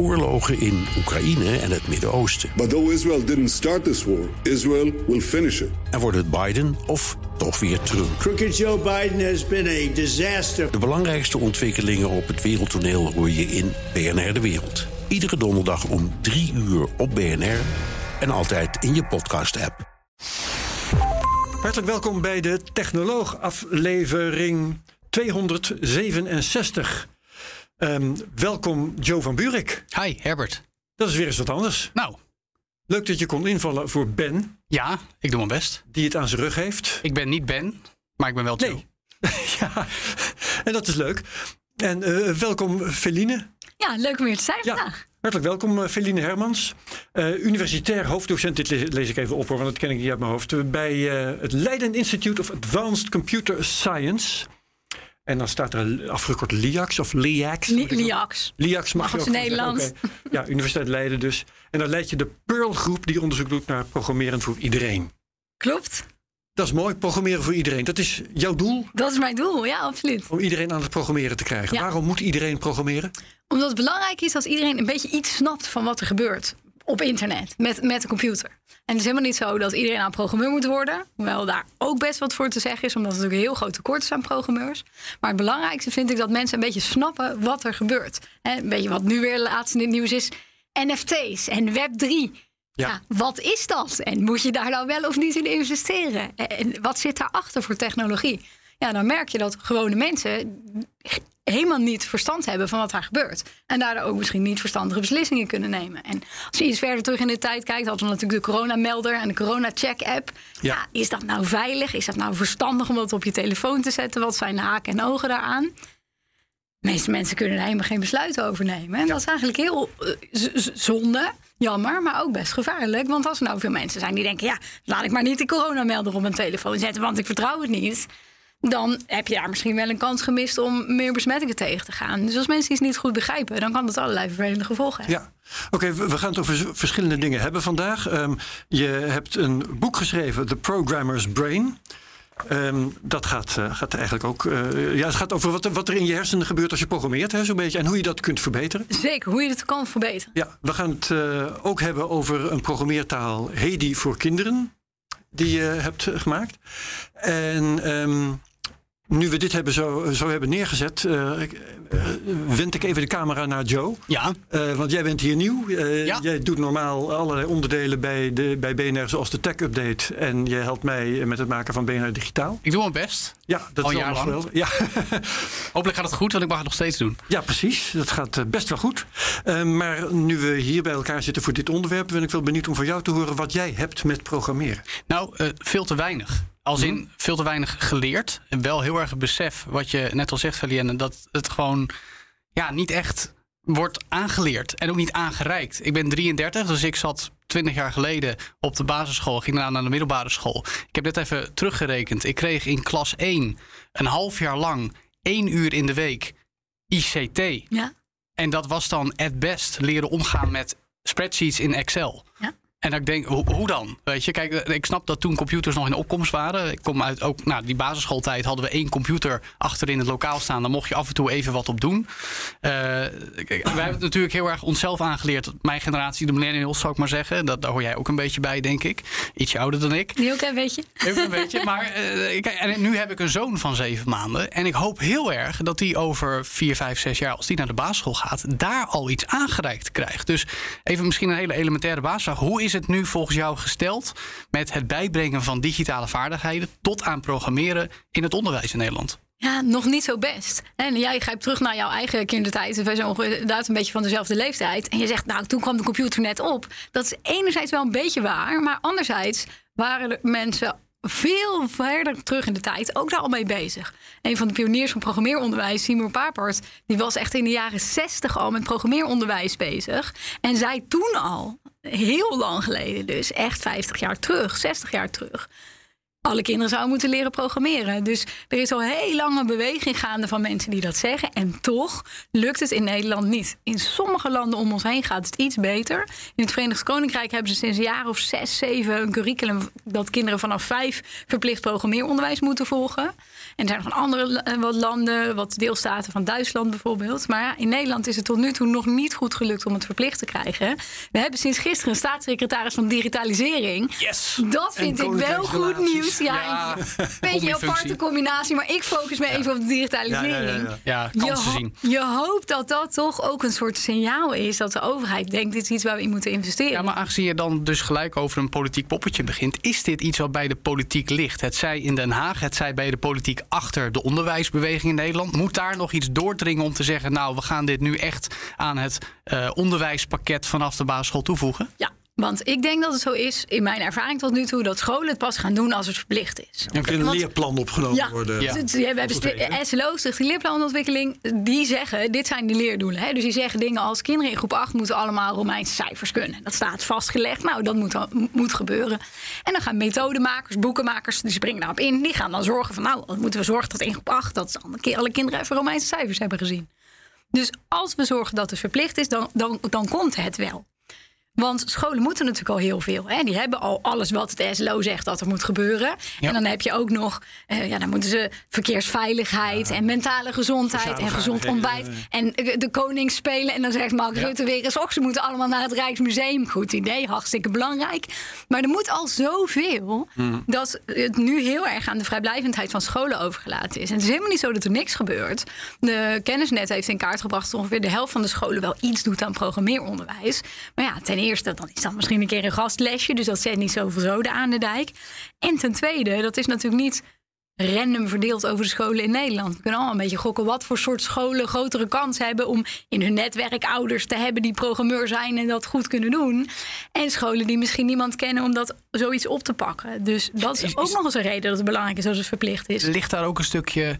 oorlogen in Oekraïne en het Midden-Oosten. But though Israel didn't start this war, Israel will finish it. En wordt het Biden of toch weer Trump? Crooked Joe Biden has been a disaster. De belangrijkste ontwikkelingen op het wereldtoneel hoor je in BNR De Wereld. Iedere donderdag om 3 uur op BNR en altijd in je podcast-app. Hartelijk welkom bij de Technoloog aflevering 267. Ehm, welkom Joe van Buurik. Hi, Herbert. Dat is weer eens wat anders. Nou, Leuk dat je kon invallen voor Ben, ja, ik doe mijn best. die het aan zijn rug heeft. Ik ben niet Ben, maar ik ben wel Joe. Nee. ja, en dat is leuk. En eh, welkom Feline. Ja, leuk om hier te zijn Ja, vandaag. hartelijk welkom eh, Feline Hermans. Eh, universitair hoofddocent, dit le- lees ik even op hoor, want dat ken ik niet uit mijn hoofd. Bij eh, het Leiden Institute of Advanced Computer Science. En dan staat er afgekort LIAX of LIAX. Li- Liax. LIAX mag, Mag je ook gewoon Nederlands. Ja, Universiteit Leiden dus. En dan leid je de Pearl groep die onderzoek doet naar programmeren voor iedereen. Klopt. Dat is mooi, programmeren voor iedereen. Dat is jouw doel, Dat is mijn doel, ja, absoluut. om iedereen aan het programmeren te krijgen. Ja. Waarom moet iedereen programmeren? Omdat het belangrijk is dat iedereen een beetje iets snapt van wat er gebeurt op internet met, met de computer. En het is helemaal niet zo dat iedereen aan programmeur moet worden. Hoewel daar ook best wat voor te zeggen is, omdat er natuurlijk een heel groot tekort is aan programmeurs. Maar het belangrijkste vind ik dat mensen een beetje snappen wat er gebeurt. Hè, een beetje wat nu weer laatst in het nieuws is. NFT's en Web3. Ja. Ja. wat is dat? En moet je daar nou wel of niet in investeren? En wat zit daarachter voor technologie? Ja, dan merk je dat gewone mensen helemaal niet verstand hebben van wat daar gebeurt. En daardoor ook misschien niet verstandige beslissingen kunnen nemen. En als je iets verder terug in de tijd kijkt, hadden we natuurlijk de coronamelder en de corona-check-app. Ja. Ja. is dat nou veilig? Is dat nou verstandig om dat op je telefoon te zetten? Wat zijn de haken en ogen daaraan? De meeste mensen kunnen er helemaal geen besluiten over nemen. En dat is eigenlijk heel eh, zonde, jammer, maar ook best gevaarlijk. Want als er nou veel mensen zijn die denken... ja, laat ik maar niet de coronamelder op mijn telefoon zetten... want ik vertrouw het niet. Dan heb je daar misschien wel een kans gemist om meer besmettingen tegen te gaan. Dus als mensen iets niet goed begrijpen... dan kan dat allerlei vervelende gevolgen hebben. Ja, oké, we we gaan het over verschillende dingen hebben vandaag. Ehm, je hebt een boek geschreven, The Programmer's Brain. Ehm, dat gaat, eh, gaat eigenlijk ook. eh, ja, het gaat over wat, er- wat er in je hersenen gebeurt als je programmeert, zo'n beetje. En hoe je dat kunt verbeteren. Zeker, hoe je het kan verbeteren. Ja, we gaan het eh, ook hebben over een programmeertaal Hedi voor kinderen. Die je hebt gemaakt. En ehm, nu we dit hebben zo, zo hebben neergezet, eh, ik- eh, wend ik even de camera naar Joe. Ja, Eh, want jij bent hier nieuw. Ja. Jij doet normaal allerlei onderdelen bij, de, bij BNR, zoals de Tech Update. En je helpt mij met het maken van BNR Digitaal. ik doe mijn best. Ja, dat Al is wel. Ja. Hopelijk gaat het goed, want ik mag het nog steeds doen. ja, precies. Dat gaat best wel goed. Maar nu we hier bij elkaar zitten voor dit onderwerp, ben ik wel benieuwd om van jou te horen wat jij hebt met programmeren. Nou, veel te weinig. Als in veel te weinig geleerd. En wel heel erg het besef, wat je net al zegt, Felienne, dat het gewoon ja, niet echt wordt aangeleerd en ook niet aangereikt. Ik ben 33, dus ik zat 20 jaar geleden op de basisschool, ging daarna naar de middelbare school. Ik heb net even teruggerekend. Ik kreeg in klas 1 een half jaar lang één uur in de week ICT. Ja, En dat was dan het best leren omgaan met spreadsheets in Excel. Ja. En dat ik denk, hoe, hoe dan? Weet je, kijk, ik snap dat toen computers nog in opkomst waren. Ik kom uit ook, nou, die basisschooltijd hadden we één computer achter in het lokaal staan. Daar mocht je af en toe even wat op doen. Eh, kijk, wij hebben het natuurlijk heel erg onszelf aangeleerd. Mijn generatie, de millennials, zou ik maar zeggen. Dat, daar hoor jij ook een beetje bij, denk ik. Ietsje ouder dan ik. heel klein beetje. Even een beetje. Maar eh, en nu heb ik een zoon van zeven maanden. En ik hoop heel erg dat die over vier, vijf, zes jaar, als die naar de basisschool gaat, daar al iets aangereikt krijgt. Dus even misschien een hele elementaire basisvraag. Hoe is het nu volgens jou gesteld met het bijbrengen van digitale vaardigheden tot aan programmeren in het onderwijs in Nederland? Ja, nog niet zo best. En jij grijpt terug naar jouw eigen kindertijd. We zijn ongeveer inderdaad een beetje van dezelfde leeftijd. En je zegt, nou, toen kwam de computer net op. Dat is enerzijds wel een beetje waar. Maar anderzijds waren de mensen veel verder terug in de tijd ook daar al mee bezig. Een van de pioniers van programmeeronderwijs, Seymour Papert... die was echt in de jaren 60 al met programmeeronderwijs bezig. En zei toen al, heel lang geleden dus, echt 50 jaar terug, 60 jaar terug... alle kinderen zouden moeten leren programmeren. Dus er is al heel lange beweging gaande van mensen die dat zeggen. En toch lukt het in Nederland niet. In sommige landen om ons heen gaat het iets beter. In het Verenigd Koninkrijk hebben ze sinds een jaar of zes, zeven een curriculum dat kinderen vanaf vijf verplicht programmeeronderwijs moeten volgen. En er zijn nog andere eh, wat landen, wat deelstaten van Duitsland bijvoorbeeld. Maar ja, in Nederland is het tot nu toe nog niet goed gelukt om het verplicht te krijgen. We hebben sinds gisteren een staatssecretaris van digitalisering. Yes! Dat vind En ik wel goed nieuws. Ja, Ja, een beetje een aparte combinatie, maar ik focus me even op de digitalisering. ja, ja, ja. Ja, Je, zien. je hoopt dat dat toch ook een soort signaal is dat de overheid denkt: dit is iets waar we in moeten investeren. Ja, maar aangezien je dan dus gelijk over een politiek poppetje begint, is dit iets wat bij de politiek ligt? Het zij in Den Haag, het zij bij de politiek achter de onderwijsbeweging in Nederland. Moet daar nog iets doordringen om te zeggen, nou, we gaan dit nu echt aan het eh, onderwijspakket vanaf de basisschool toevoegen? Ja, want ik denk dat het zo is, in mijn ervaring tot nu toe, dat scholen het pas gaan doen als het verplicht is. Er moet in een Want- leerplan opgenomen Ja, worden. Ja. Dus we hebben Goed even. SLO's, de leerplanontwikkeling, die zeggen, dit zijn de leerdoelen. Hè? Dus die zeggen dingen als kinderen in groep 8 moeten allemaal Romeinse cijfers kunnen. Dat staat vastgelegd, nou dat moet, dan- moet gebeuren. En dan gaan methodemakers, boekenmakers, die springen daarop in. Die gaan dan zorgen van, nou, dan moeten we zorgen dat in groep 8, dat alle kinderen even Romeinse cijfers hebben gezien. Dus als we zorgen dat het verplicht is, dan, dan, dan komt het wel. Want scholen moeten natuurlijk al heel veel. Hè? Die hebben al alles wat het SLO zegt dat er moet gebeuren. Ja. En dan heb je ook nog, eh, ja, dan moeten ze verkeersveiligheid en mentale gezondheid en gezond ontbijt. En eh, de koning spelen. En dan zegt Mark Ja. Rutte weer eens, och, ze moeten allemaal naar het Rijksmuseum. Goed idee, hartstikke belangrijk. Maar er moet al zoveel Hmm. dat het nu heel erg aan de vrijblijvendheid van scholen overgelaten is. En het is helemaal niet zo dat er niks gebeurt. De kennisnet heeft in kaart gebracht dat ongeveer de helft van de scholen wel iets doet aan programmeeronderwijs. Maar ja, ten eerste, dan is dat misschien een keer een gastlesje. Dus dat zet niet zoveel zoden aan de dijk. En ten tweede, dat is natuurlijk niet random verdeeld over de scholen in Nederland. We kunnen allemaal een beetje gokken wat voor soort scholen grotere kans hebben om in hun netwerk ouders te hebben die programmeur zijn en dat goed kunnen doen. En scholen die misschien niemand kennen om dat zoiets op te pakken. Dus dat is, Is- ook is- nog eens een reden dat het belangrijk is als het verplicht is. Ligt daar ook een stukje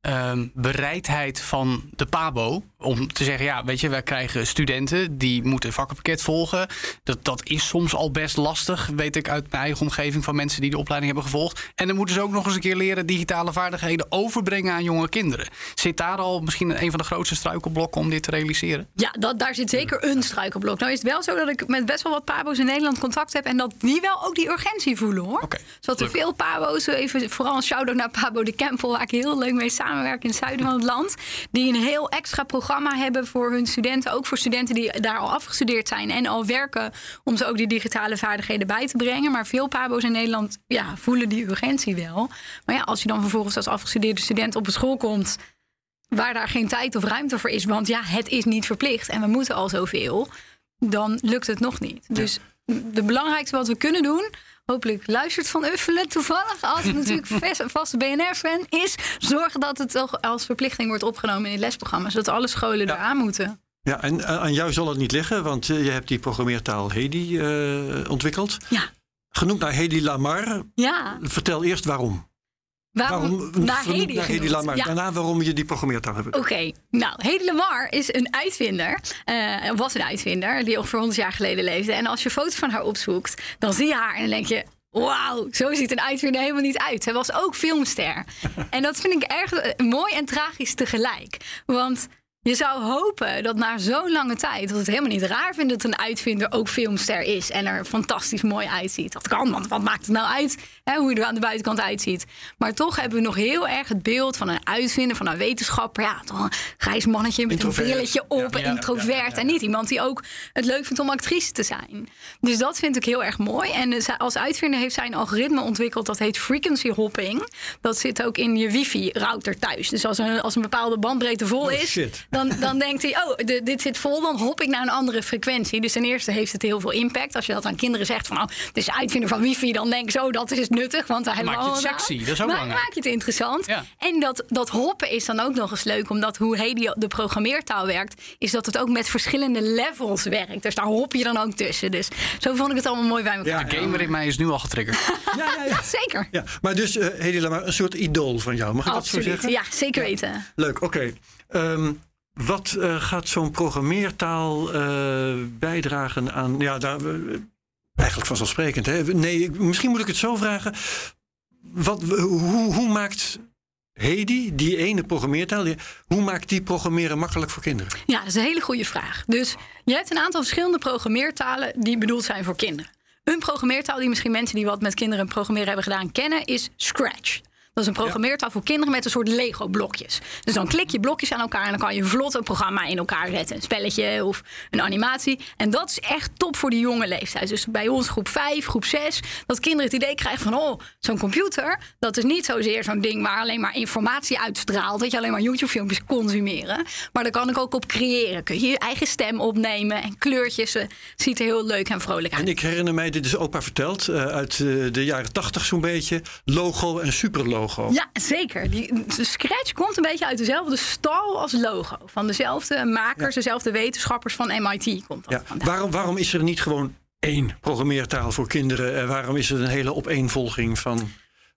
ehm, bereidheid van de PABO om te zeggen, ja, weet je, wij krijgen studenten die moeten een vakkenpakket volgen. Dat, dat is soms al best lastig, weet ik uit mijn eigen omgeving van mensen die de opleiding hebben gevolgd. En dan moeten ze ook nog eens een keer leren digitale vaardigheden overbrengen aan jonge kinderen. Zit daar al misschien een van de grootste struikelblokken om dit te realiseren? Ja, dat, daar zit zeker een struikelblok. Nou is het wel zo dat ik met best wel wat pabo's in Nederland contact heb... en dat die wel ook die urgentie voelen, hoor. Oké, Zodat er gelukkig. veel pabo's, even vooral een shout-out naar Pabo de Kempel... waar ik heel leuk mee samenwerk in het zuiden van het land... die een heel extra programma hebben voor hun studenten. Ook voor studenten die daar al afgestudeerd zijn en al werken... om ze ook die digitale vaardigheden bij te brengen. Maar veel pabo's in Nederland ja, voelen die urgentie wel. Maar ja, als je dan vervolgens als afgestudeerde student op een school komt waar daar geen tijd of ruimte voor is, want ja, het is niet verplicht en we moeten al zoveel, dan lukt het nog niet. Dus de belangrijkste wat we kunnen doen, hopelijk luistert Van Uffelen toevallig, als natuurlijk vast- vaste BNR-fan is, zorgen dat het toch als verplichting wordt opgenomen in het lesprogramma, zodat alle scholen Ja. eraan moeten. Ja, en eh, aan jou zal het niet liggen, want eh, je hebt die programmeertaal Hedi eh, ontwikkeld. Ja, Genoemd naar Hedi Lamar. ja. Vertel eerst waarom. Waarom, naar Hedi naar genoemd? Lamar. Ja. Daarna waarom je die programmeertaal hebt. Oké, nou, Hedy Lamar is een uitvinder. eh, was een uitvinder die ongeveer 100 jaar geleden leefde. En als je foto's van haar opzoekt, dan zie je haar en dan denk je... Wauw, zo ziet een uitvinder helemaal niet uit. Zij was ook filmster. en dat vind ik erg eh, mooi en tragisch tegelijk. Want je zou hopen dat na zo'n lange tijd... dat het helemaal niet raar vindt dat een uitvinder ook filmster is... en er fantastisch mooi uitziet. Dat kan, want wat maakt het nou uit hè, hoe je er aan de buitenkant uitziet? Maar toch hebben we nog heel erg het beeld van een uitvinder, van een wetenschapper. Ja, toch een grijs mannetje met Introvert. een brilletje op, Ja, introvert. En niet iemand die ook het leuk vindt om actrice te zijn. Dus dat vind ik heel erg mooi. En eh, als uitvinder heeft zij een algoritme ontwikkeld dat heet frequency hopping. Dat zit ook in je wifi-router thuis. Dus als een, als een bepaalde bandbreedte vol Oh, is, shit. dan, dan denkt hij, oh, de- dit zit vol, dan hop ik naar een andere frequentie. Dus ten eerste heeft het heel veel impact. Als je dat aan kinderen zegt van, oh, het is uitvinder van wifi, dan denk ik zo, dat is nuttig. Want daar hebben we Maak je het sexy, dat is ook Maar belangrijk. maak je het interessant. Ja. En dat, dat hoppen is dan ook nog eens leuk, omdat hoe Hedy de programmeertaal werkt, is dat het ook met verschillende levels werkt. Dus daar hop je dan ook tussen. Dus zo vond ik het allemaal mooi bij elkaar. De gamer in mij is nu al getriggerd. Ja, ja, ja. Zeker. ja. Maar dus uh, Hedy Lamar, een soort idool van jou. Mag ik dat zo Absoluut. zeggen? Ja, zeker weten. Leuk, oké. Ehm, wat eh, gaat zo'n programmeertaal eh, bijdragen aan... Ja, daar, eigenlijk vanzelfsprekend. Hè? Nee, misschien moet ik het zo vragen. wat, hoe, hoe maakt Hedy, die ene programmeertaal, hoe maakt die programmeren makkelijk voor kinderen? Ja, dat is een hele goede vraag. Dus je hebt een aantal verschillende programmeertalen die bedoeld zijn voor kinderen. Een programmeertaal die misschien mensen die wat met kinderen programmeren hebben gedaan kennen, is Scratch. Dat is een programmeertaal voor kinderen met een soort Lego-blokjes. Dus dan klik je blokjes aan elkaar en dan kan je vlot een programma in elkaar zetten. Een spelletje of een animatie. En dat is echt top voor die jonge leeftijd. Dus bij ons groep 5, groep 6, dat kinderen het idee krijgen van... oh, zo'n computer, dat is niet zozeer zo'n ding waar alleen maar informatie uitstraalt. Dat je alleen maar YouTube-filmpjes consumeren. Maar daar kan ik ook op creëren. Kun je je eigen stem opnemen en kleurtjes. eh, ziet er heel leuk en vrolijk uit. En ik herinner mij, dit is opa verteld, eh, uit eh, de jaren tachtig zo'n beetje, logo en superlogo. Ja, zeker. Die, de Scratch komt een beetje uit dezelfde stal als logo. Van dezelfde makers, dezelfde wetenschappers van MIT komt dat Ja. vandaan. Waarom, waarom is er niet gewoon één programmeertaal voor kinderen? En waarom is het een hele opeenvolging van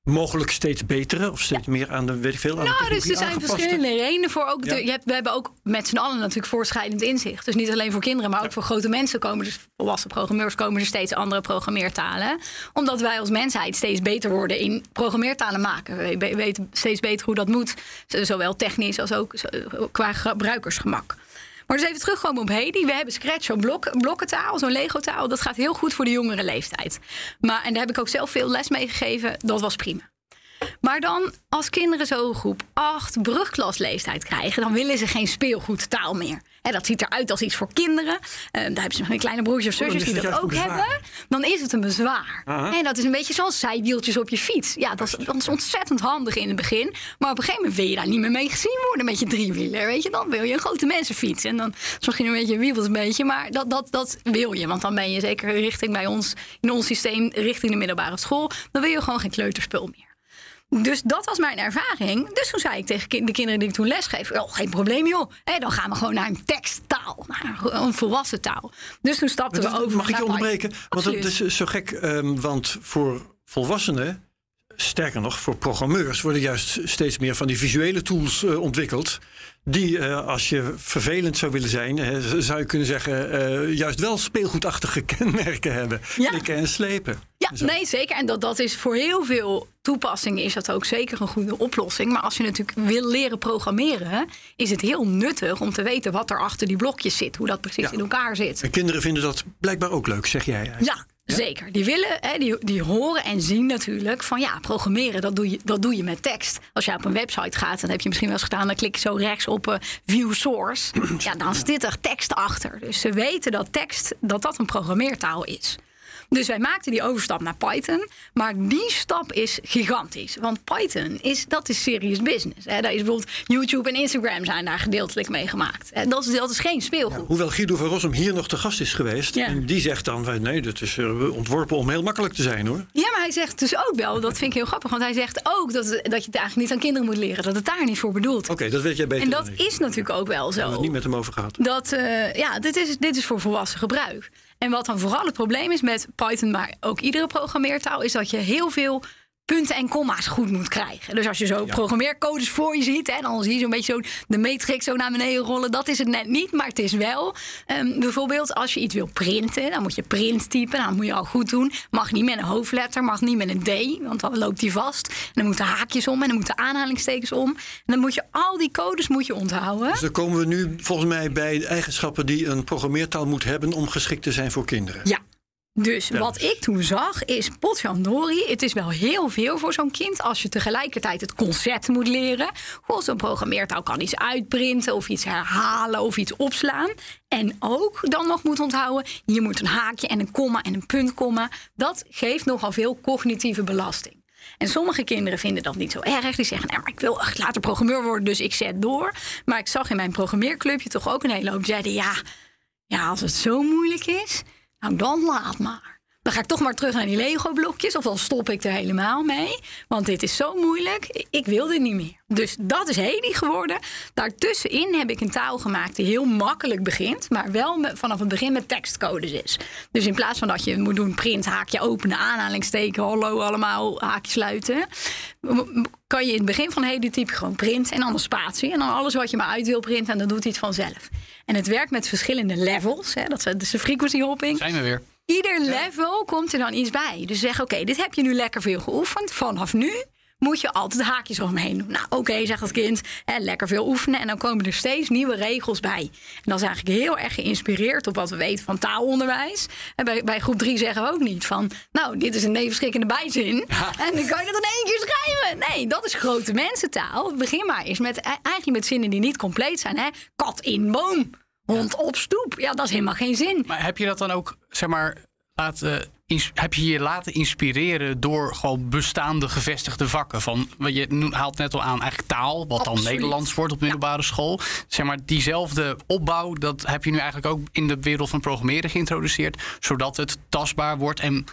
mogelijk steeds betere of steeds meer aan de, weet ik veel, aan Nou, dus er zijn aangepaste? verschillende redenen voor. Ook de- je hebt, we hebben ook met z'n allen natuurlijk voortschrijdend inzicht. Dus niet alleen voor kinderen, maar ook voor grote mensen komen er, volwassen programmeurs, komen er steeds andere programmeertalen. Omdat wij als mensheid steeds beter worden in programmeertalen maken. We we weten steeds beter hoe dat moet. Zowel technisch als ook qua gebruikersgemak. Maar dus even terugkomen op Hedy. We hebben Scratch, zo'n blok, blokkentaal, zo'n Lego-taal. Dat gaat heel goed voor de jongere leeftijd. Maar, en daar heb ik ook zelf veel les mee gegeven. Dat was prima. Maar dan, als kinderen zo groep 8 brugklasleeftijd krijgen, dan willen ze geen speelgoedtaal meer. Hè, dat ziet eruit als iets voor kinderen. Eh, daar hebben ze nog een kleine broertjes of Oh, zusjes die dat ook hebben. Dan is het een bezwaar. En dat is een beetje zoals zijwieltjes op je fiets. Ja, dat is, dat is ontzettend handig in het begin. Maar op een gegeven moment wil je daar niet meer mee gezien worden met je driewieler. Weet je, dan wil je een grote mensenfiets. En dan is misschien een beetje wiebelt een beetje. Maar dat, dat, dat wil je. Want dan ben je zeker richting bij ons, in ons systeem, richting de middelbare school. Dan wil je gewoon geen kleuterspul meer. Dus dat was mijn ervaring. Dus toen zei ik tegen de kinderen die ik toen lesgeef... Oh, geen probleem joh, dan gaan we gewoon naar een teksttaal. Naar een volwassen taal. Dus toen stapten we Dat- over Mag ik je onderbreken? Want dat is zo gek, ehm, want voor volwassenen, sterker nog, voor programmeurs worden juist steeds meer van die visuele tools eh, ontwikkeld. Die, eh, als je vervelend zou willen zijn, zou je kunnen zeggen, eh, juist wel speelgoedachtige kenmerken hebben. Ja. Klikken en slepen. Ja, En nee, zeker. En dat, dat is voor heel veel toepassingen is dat ook zeker een goede oplossing. Maar als je natuurlijk wil leren programmeren, is het heel nuttig om te weten wat er achter die blokjes zit. Hoe dat precies Ja. in elkaar zit. En kinderen vinden dat blijkbaar ook leuk, zeg jij. eigenlijk. Ja, zeker. Die willen, hè, die, die horen en zien natuurlijk van ja, programmeren, dat doe, je, dat doe je met tekst. Als je op een website gaat, dan heb je misschien wel eens gedaan, dan klik je zo rechts op eh, view source. Ja, dan zit er tekst achter. Dus ze weten dat tekst, dat dat een programmeertaal is. Dus wij maakten die overstap naar Python. Maar die stap is gigantisch. Want Python is, dat is serious business. Hè. Daar is bijvoorbeeld YouTube en Instagram zijn daar gedeeltelijk mee gemaakt. Hè. Dat, is, dat is geen speelgoed. Hoewel Guido van Rossum hier nog te gast is geweest. Ja. En die zegt dan, nee, dat is eh, ontworpen om heel makkelijk te zijn hoor. Ja, maar hij zegt dus ook wel, dat vind ik heel grappig, want hij zegt ook dat, dat je het eigenlijk niet aan kinderen moet leren, dat het daar niet voor bedoeld. Oké, dat weet jij beter en dat is natuurlijk ook wel We hebben het zo. niet met hem over gehad. Dat, eh, ja, dit is, dit is voor volwassen gebruik. En wat dan vooral het probleem is met Python, maar ook iedere programmeertaal, is dat je heel veel punten en komma's goed moet krijgen. Dus als je zo programmeercodes voor je ziet, hè, dan zie je zo'n beetje zo de matrix zo naar beneden rollen. Dat is het net niet, maar het is wel. ehm, bijvoorbeeld als je iets wil printen, dan moet je print typen. Nou, dat moet je al goed doen. Mag niet met een hoofdletter, mag niet met een D, want dan loopt die vast. En dan moeten haakjes om en dan moeten aanhalingstekens om. En dan moet je al die codes moet je onthouden. Dus dan komen we nu volgens mij bij de eigenschappen die een programmeertaal moet hebben om geschikt te zijn voor kinderen. Ja. Dus wat ik toen zag is, potjandori, het is wel heel veel voor zo'n kind... als je tegelijkertijd het concept moet leren. Goh, zo'n programmeertaal kan iets uitprinten of iets herhalen of iets opslaan. En ook dan nog moet onthouden, hier moet een haakje en een komma en een puntkomma. Dat geeft nogal veel cognitieve belasting. En sommige kinderen vinden dat niet zo erg. Die zeggen, nou, maar ik wil echt later programmeur worden, dus ik zet door. Maar ik zag in mijn programmeerclubje toch ook een hele hoop die zeiden... ja, ja, als het zo moeilijk is, nou dan laat maar. Dan ga ik toch maar terug naar die Lego-blokjes. Of dan stop ik er helemaal mee. Want dit is zo moeilijk. Ik wil dit niet meer. Dus dat is Hedy geworden. Daartussenin heb ik een taal gemaakt die heel makkelijk begint. Maar wel vanaf het begin met tekstcodes is. Dus in plaats van dat je moet doen print, haakje openen, aanhalingsteken, hallo allemaal, haakje sluiten. Kan je in het begin van Hedy type gewoon print en dan een spatie. En dan alles wat je maar uit wil printen en dan doet hij het vanzelf. En het werkt met verschillende levels. Hè. Dat is de frequency hopping. Zijn we weer. Ieder level komt er dan iets bij. Dus zeg, oké, dit heb je nu lekker veel geoefend. Vanaf nu moet je altijd haakjes omheen doen. Nou, oké, zegt het kind, hè, lekker veel oefenen. En dan komen er steeds nieuwe regels bij. En dat is eigenlijk heel erg geïnspireerd op wat we weten van taalonderwijs. En bij, bij groep 3 zeggen we ook niet van... nou, dit is een nevenschrikkende bijzin. En dan kan je dat in één keer schrijven. Nee, dat is grote mensentaal. Begin maar eens met, eigenlijk met zinnen die niet compleet zijn. Hè? Kat in boom. Hond op stoep. Ja, dat is helemaal geen zin. Maar heb je dat dan ook, zeg maar, laten, heb je je laten inspireren door gewoon bestaande gevestigde vakken? Van, wat je haalt net al aan, eigenlijk taal, wat dan. Nederlands wordt op middelbare school. Zeg maar, diezelfde opbouw, dat heb je nu eigenlijk ook in de wereld van programmeren geïntroduceerd, zodat het tastbaar wordt en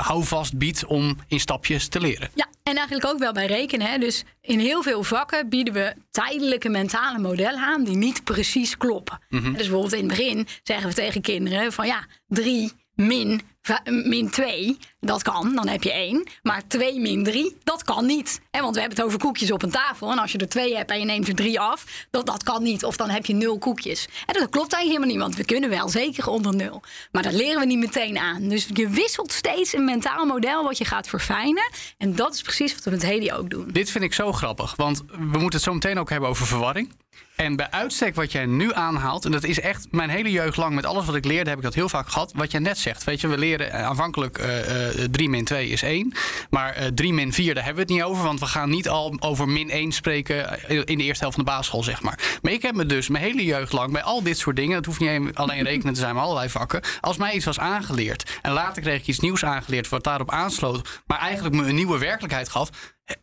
houvast biedt om in stapjes te leren. Ja, en eigenlijk ook wel bij rekenen. Hè. Dus in heel veel vakken bieden we tijdelijke mentale modellen aan die niet precies kloppen. Dus bijvoorbeeld in het begin zeggen we tegen kinderen van ja, 3 min, min 2, dat kan, dan heb je 1. Maar 2 min 3, dat kan niet. Hè, want we hebben het over koekjes op een tafel. En als je er 2 hebt en je neemt er 3 af, dat, dat kan niet. Of dan heb je 0 koekjes. En dat klopt eigenlijk helemaal niet, want we kunnen wel zeker onder 0. Maar dat leren we niet meteen aan. Dus je wisselt steeds een mentaal model wat je gaat verfijnen. En dat is precies wat we met Hedy ook doen. Dit vind ik zo grappig, want we moeten het zo meteen ook hebben over verwarring. En bij uitstek wat jij nu aanhaalt, en dat is echt mijn hele jeugd lang met alles wat ik leerde, heb ik dat heel vaak gehad. Wat jij net zegt, weet je, we leren eh, aanvankelijk eh, eh, 3 min 2 is 1. Maar eh 3 min 4, daar hebben we het niet over, want we gaan niet al over min 1 spreken eh, in de eerste helft van de basisschool, zeg maar. Maar ik heb me dus mijn hele jeugd lang bij al dit soort dingen, het hoeft niet alleen rekenen te zijn, maar allerlei vakken, als mij iets was aangeleerd. En later kreeg ik iets nieuws aangeleerd wat daarop aansloot, maar eigenlijk me een nieuwe werkelijkheid gaf.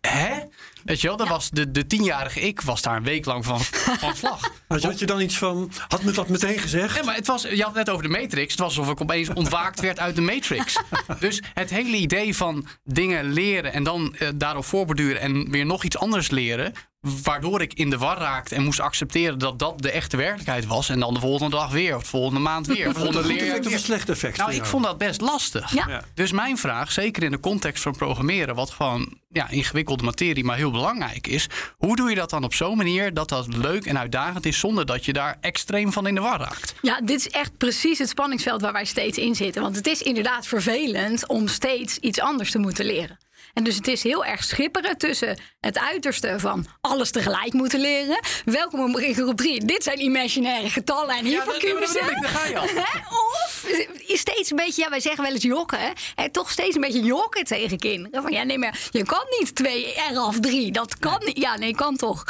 Hè? Weet je wel, dat was de, de tienjarige ik was daar een week lang van, van slag. Had je, had je dan iets van, had me dat meteen gezegd? Ja, maar het was, je had het net over de Matrix. Het was alsof ik opeens ontwaakt werd uit de Matrix. Dus het hele idee van dingen leren en dan eh, daarop voorborduren en weer nog iets anders leren. Waardoor ik in de war raakte en moest accepteren dat dat de echte werkelijkheid was. En dan de volgende dag weer, of de volgende maand weer. Vond Volgende het een goed leerjaar effect of weer. een slecht effect? Nou, ik vond dat best lastig. Ja. Ja. Dus mijn vraag, zeker in de context van programmeren, wat gewoon ja, ingewikkelde materie, maar heel belangrijk is. Hoe doe je dat dan op zo'n manier dat dat leuk en uitdagend is, zonder dat je daar extreem van in de war raakt? Ja, dit is echt precies het spanningsveld waar wij steeds in zitten. Want het is inderdaad vervelend om steeds iets anders te moeten leren. En dus het is heel erg schipperen tussen het uiterste van alles tegelijk moeten leren. Welkom in groep 3. Dit zijn imaginaire getallen en Ja, dat- dat hypercubussen. je al. Hè? Of steeds een beetje, ja, wij zeggen wel eens jokken. Hè? Hè, toch steeds een beetje jokken tegen kinderen. Van ja, nee, maar je kan niet 2 R of 3. Dat kan niet. Ja, nee, kan toch.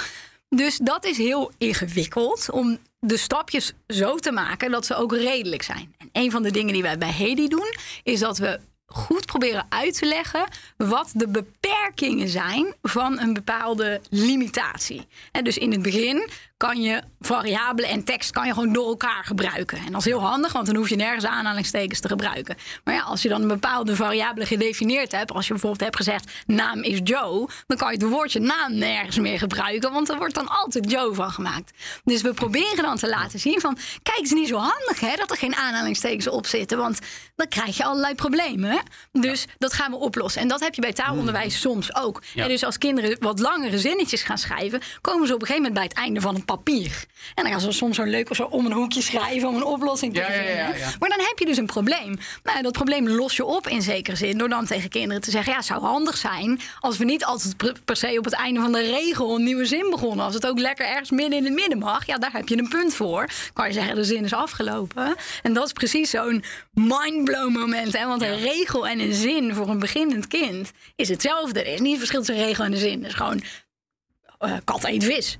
Dus dat is heel ingewikkeld om de stapjes zo te maken dat ze ook redelijk zijn. En een van de dingen die wij bij Hedy doen, is dat we goed proberen uit te leggen wat de beperkingen zijn van een bepaalde limitatie. En dus in het begin kan je variabelen en tekst kan je gewoon door elkaar gebruiken. En dat is heel handig, want dan hoef je nergens aanhalingstekens te gebruiken. Maar ja, als je dan een bepaalde variabele gedefinieerd hebt, als je bijvoorbeeld hebt gezegd naam is Joe, dan kan je het woordje naam nergens meer gebruiken, want er wordt dan altijd Joe van gemaakt. Dus we proberen dan te laten zien van, kijk, het is niet zo handig hè, dat er geen aanhalingstekens op zitten, want dan krijg je allerlei problemen. Hè? Dus dat gaan we oplossen. En dat heb je bij taalonderwijs soms ook. Ja. En dus als kinderen wat langere zinnetjes gaan schrijven, komen ze op een gegeven moment bij het einde van het papier. En dan gaan ze soms zo leuk of zo om een hoekje schrijven om een oplossing te ja, ja, ja. Maar dan heb je dus een probleem. Nou, dat probleem los je op in zekere zin door dan tegen kinderen te zeggen: ja, het zou handig zijn als we niet altijd per- se op het einde van de regel een nieuwe zin begonnen. Als het ook lekker ergens midden in het midden mag, ja, daar heb je een punt voor. Kan je zeggen: de zin is afgelopen. En dat is precies zo'n mindblow moment. Hè? Want een regel en een zin voor een beginnend kind is hetzelfde. Er is niet verschil tussen regel en een zin. Het is gewoon eh, kat eet vis.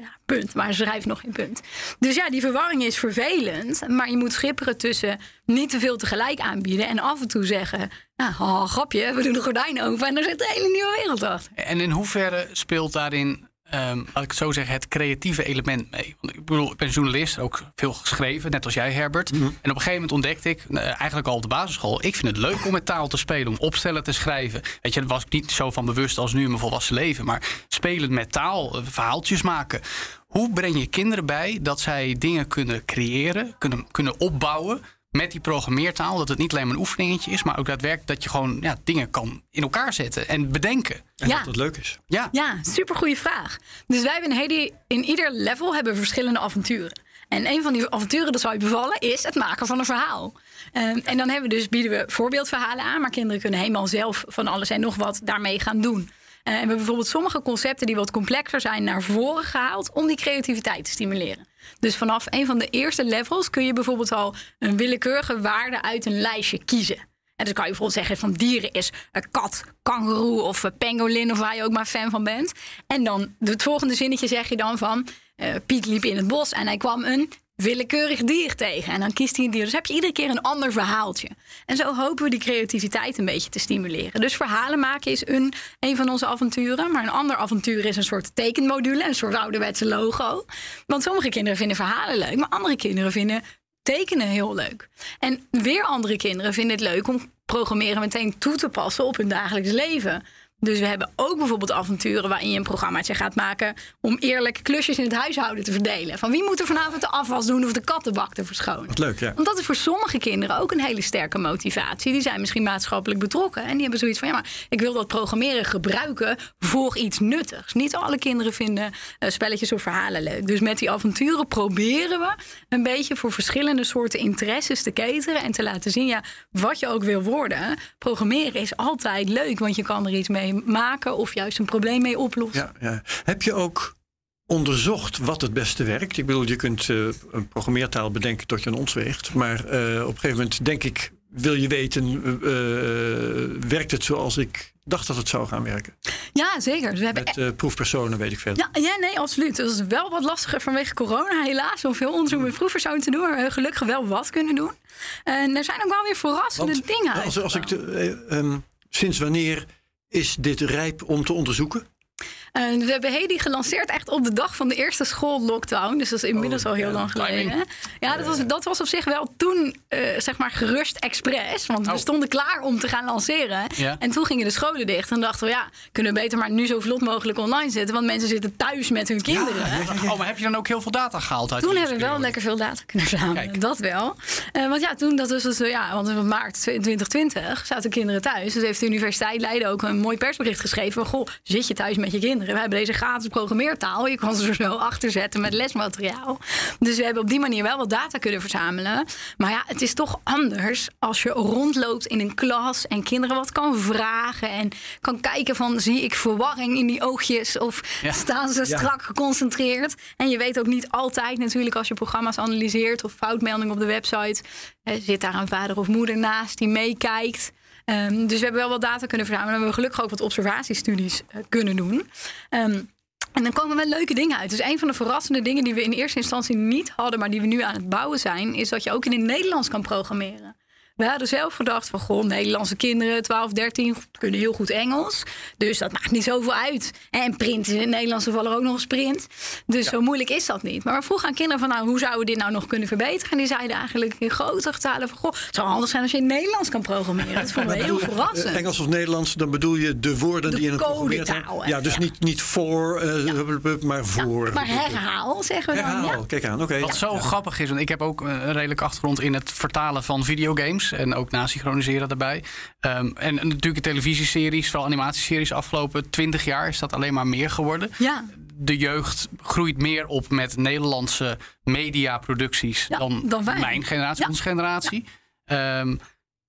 Ja, punt. Maar ze schrijft nog geen punt. Dus ja, die verwarring is vervelend. Maar je moet schipperen tussen niet te veel tegelijk aanbieden. En af en toe zeggen, nou, grapje, we doen de gordijn open. En er zit een hele nieuwe wereld achter. En in hoeverre speelt daarin, ehm, laat ik het zo zeggen, het creatieve element mee? Want ik bedoel, ik ben journalist, ook veel geschreven, net als jij Herbert. En op een gegeven moment ontdekte ik, eh, eigenlijk al op de basisschool, ik vind het leuk om met taal te spelen, om opstellen te schrijven. Weet je, dat was ik niet zo van bewust als nu in mijn volwassen leven. Maar spelen met taal, eh, verhaaltjes maken. Hoe breng je kinderen bij dat zij dingen kunnen creëren, kunnen, kunnen opbouwen met die programmeertaal? Dat het niet alleen maar een oefeningetje is, maar ook daadwerkelijk dat je gewoon ja, dingen kan in elkaar zetten en bedenken. En Ja. dat het leuk is. Ja, Ja, supergoeie vraag. Dus wij hebben in, Hedy, in ieder level hebben we verschillende avonturen. En een van die avonturen, dat zou je bevallen, is het maken van een verhaal. Ehm, en dan hebben we dus, bieden we voorbeeldverhalen aan, maar kinderen kunnen helemaal zelf van alles en nog wat daarmee gaan doen. En we hebben bijvoorbeeld sommige concepten die wat complexer zijn naar voren gehaald om die creativiteit te stimuleren. Dus vanaf een van de eerste levels kun je bijvoorbeeld al een willekeurige waarde uit een lijstje kiezen. En dan kan je bijvoorbeeld zeggen van dieren is een kat, kangeroe of pangolin of waar je ook maar fan van bent. En dan het volgende zinnetje zeg je dan van uh, Piet liep in het bos en hij kwam een willekeurig dier tegen. En dan kiest hij een dier. Dus heb je iedere keer een ander verhaaltje. En zo hopen we die creativiteit een beetje te stimuleren. Dus verhalen maken is een, een van onze avonturen. Maar een ander avontuur is een soort tekenmodule, een soort ouderwetse logo. Want sommige kinderen vinden verhalen leuk, maar andere kinderen vinden tekenen heel leuk. En weer andere kinderen vinden het leuk om programmeren meteen toe te passen op hun dagelijks leven. Dus we hebben ook bijvoorbeeld avonturen waarin je een programmaatje gaat maken om eerlijk klusjes in het huishouden te verdelen. Van wie moet er vanavond de afwas doen of de kattenbak te verschonen? Wat leuk, ja. Want dat is voor sommige kinderen ook een hele sterke motivatie. Die zijn misschien maatschappelijk betrokken en die hebben zoiets van ja, maar ik wil dat programmeren gebruiken voor iets nuttigs. Niet alle kinderen vinden uh, spelletjes of verhalen leuk. Dus met die avonturen proberen we een beetje voor verschillende soorten interesses te cateren en te laten zien ja, wat je ook wil worden. Programmeren is altijd leuk, want je kan er iets mee maken of juist een probleem mee oplossen. Ja, ja. Heb je ook onderzocht wat het beste werkt? Ik bedoel, je kunt uh, een programmeertaal bedenken tot je een ons weegt. Maar uh, op een gegeven moment denk ik, wil je weten, uh, werkt het zoals ik dacht dat het zou gaan werken? Ja, zeker. Dus we hebben met proefpersonen weet ik veel. Ja, ja, nee, absoluut. Dat is wel wat lastiger vanwege corona, helaas. Om veel onderzoek met proefpersonen te doen. Maar we hebben gelukkig wel wat kunnen doen. En er zijn ook wel weer verrassende Want, dingen als, als ik de, um, Sinds wanneer is dit rijp om te onderzoeken? Uh, we hebben Hedy gelanceerd echt op de dag van de eerste schoollockdown. Dus dat is inmiddels oh, al heel ja, lang geleden. timing. Ja, dat was, dat was op zich wel toen, uh, zeg maar, gerust expres. Want we Oh. stonden klaar om te gaan lanceren. Ja. En toen gingen de scholen dicht. En dachten we, ja, kunnen we beter maar nu zo vlot mogelijk online zetten. Want mensen zitten thuis met hun kinderen. Oh, maar heb je dan ook heel veel data gehaald uit Toen hebben we wel lekker veel data kunnen verzamelen. Kijk. Dat wel. Eh, want ja, toen, dat was dus, eh, ja, want in maart 2020 zaten kinderen thuis. Dus heeft de Universiteit Leiden ook een mooi persbericht geschreven. Van, goh, zit je thuis met je kinderen? We hebben deze gratis programmeertaal. Je kan ze er zo achter zetten met lesmateriaal. Dus we hebben op die manier wel wat data kunnen verzamelen. Maar ja, het is toch anders als je rondloopt in een klas en kinderen wat kan vragen. En kan kijken van, zie ik verwarring in die oogjes? Of Ja. staan ze Ja. strak geconcentreerd? En je weet ook niet altijd natuurlijk als je programma's analyseert of foutmelding op de website. eh, zit daar een vader of moeder naast die meekijkt. Ehm, dus we hebben wel wat data kunnen verzamelen. We hebben gelukkig ook wat observatiestudies eh, kunnen doen. Ehm, en dan komen wel leuke dingen uit. Dus een van de verrassende dingen die we in eerste instantie niet hadden, maar die we nu aan het bouwen zijn, is dat je ook in het Nederlands kan programmeren. We hadden zelf gedacht van, goh, Nederlandse kinderen, 12, 13, kunnen heel goed Engels. Dus dat maakt niet zoveel uit. En print is in het Nederlands toevallig ook nog eens print. Dus zo moeilijk is dat niet. Maar we vroegen aan kinderen van, nou, hoe zouden we dit nou nog kunnen verbeteren? En die zeiden eigenlijk in grote getalen van, goh, het zou handig zijn als je in het Nederlands kan programmeren. Dat vonden we heel verrassend. Engels of Nederlands, dan bedoel je de woorden De die in een programmeertaal... codetaal, Ja, dus ja. niet, niet voor, eh, maar voor. Maar herhaal, zeggen we dan. Herhaal, Ja. kijk aan, oké. Wat zo grappig is, want ik heb ook eh, een redelijke achtergrond in het vertalen van videogames en ook nasynchroniseren daarbij. Ehm, en natuurlijk televisieseries, vooral animatieseries, afgelopen 20 jaar is dat alleen maar meer geworden. Ja. De jeugd groeit meer op met Nederlandse mediaproducties Ja, dan, mijn generatie, Ja. onze generatie.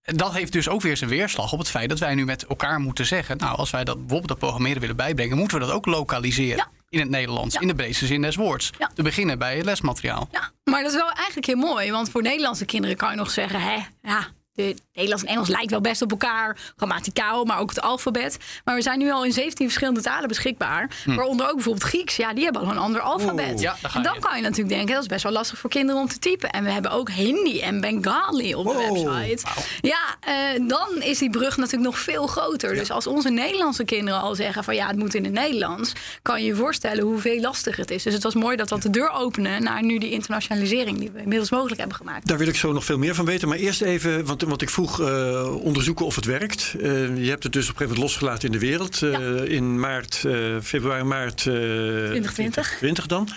Dat heeft dus ook weer zijn weerslag op het feit dat wij nu met elkaar moeten zeggen: Nou, als wij dat bijvoorbeeld dat programmeren willen bijbrengen, moeten we dat ook lokaliseren Ja. in het Nederlands, Ja. in de breedste zin des woords. Ja. Te beginnen bij het lesmateriaal. Ja, maar dat is wel eigenlijk heel mooi. Want voor Nederlandse kinderen kan je nog zeggen... Hè, ja, de Nederlands en Engels lijkt wel best op elkaar. Grammaticaal, maar ook het alfabet. Maar we zijn nu al in 17 verschillende talen beschikbaar. Waaronder ook bijvoorbeeld Grieks. Ja, die hebben al een ander alfabet. Ja, en dan je. kan je natuurlijk denken... dat is best wel lastig voor kinderen om te typen. En we hebben ook Hindi en Bengali op de Wow. website. Ja, eh, dan is die brug natuurlijk nog veel groter. Dus als onze Nederlandse kinderen al zeggen van... ja, het moet in het Nederlands... kan je je voorstellen hoeveel lastiger het is. Dus het was mooi dat dat de deur opende... naar nu die internationalisering die we inmiddels mogelijk hebben gemaakt. Daar wil ik zo nog veel meer van weten. Maar eerst even, want, want ik vroeg eh, onderzoeken of het werkt. Eh, je hebt het dus op een gegeven moment losgelaten in de wereld. eh, In maart, februari, maart eh 2020. 2020 dan.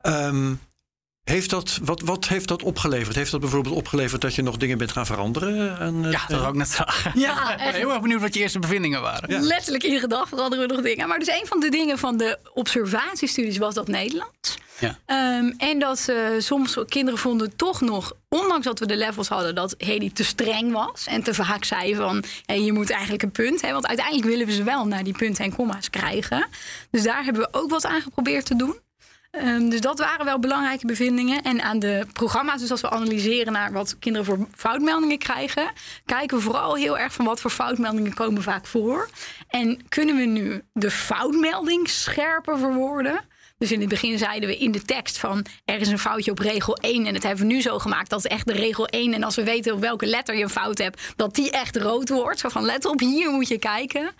Ehm, heeft dat, wat, wat heeft dat opgeleverd? Heeft dat bijvoorbeeld opgeleverd dat je nog dingen bent gaan veranderen? Aan, het, Ja, dat wou ik net zeggen. Ja, Ik ben heel erg benieuwd wat je eerste bevindingen waren. Ja. Letterlijk iedere dag veranderen we nog dingen. Maar dus een van de dingen van de observatiestudies was dat Nederlands. Ja. Ehm, en dat eh, soms kinderen vonden toch nog, ondanks dat we de levels hadden, dat Hedy te streng was. En te vaak zei van, hey, je moet eigenlijk een punt. Hè, want uiteindelijk willen we ze wel naar die punten en komma's krijgen. Dus daar hebben we ook wat aan geprobeerd te doen. Ehm, dus dat waren wel belangrijke bevindingen. En aan de programma's, dus als we analyseren naar wat kinderen voor foutmeldingen krijgen, kijken we vooral heel erg van wat voor foutmeldingen komen vaak voor. En kunnen we nu de foutmelding scherper verwoorden? Dus in het begin zeiden we in de tekst van er is een foutje op regel 1. En dat hebben we nu zo gemaakt dat het echt de regel 1. En als we weten op welke letter je een fout hebt, dat die echt rood wordt. Zo van let op, hier moet je kijken.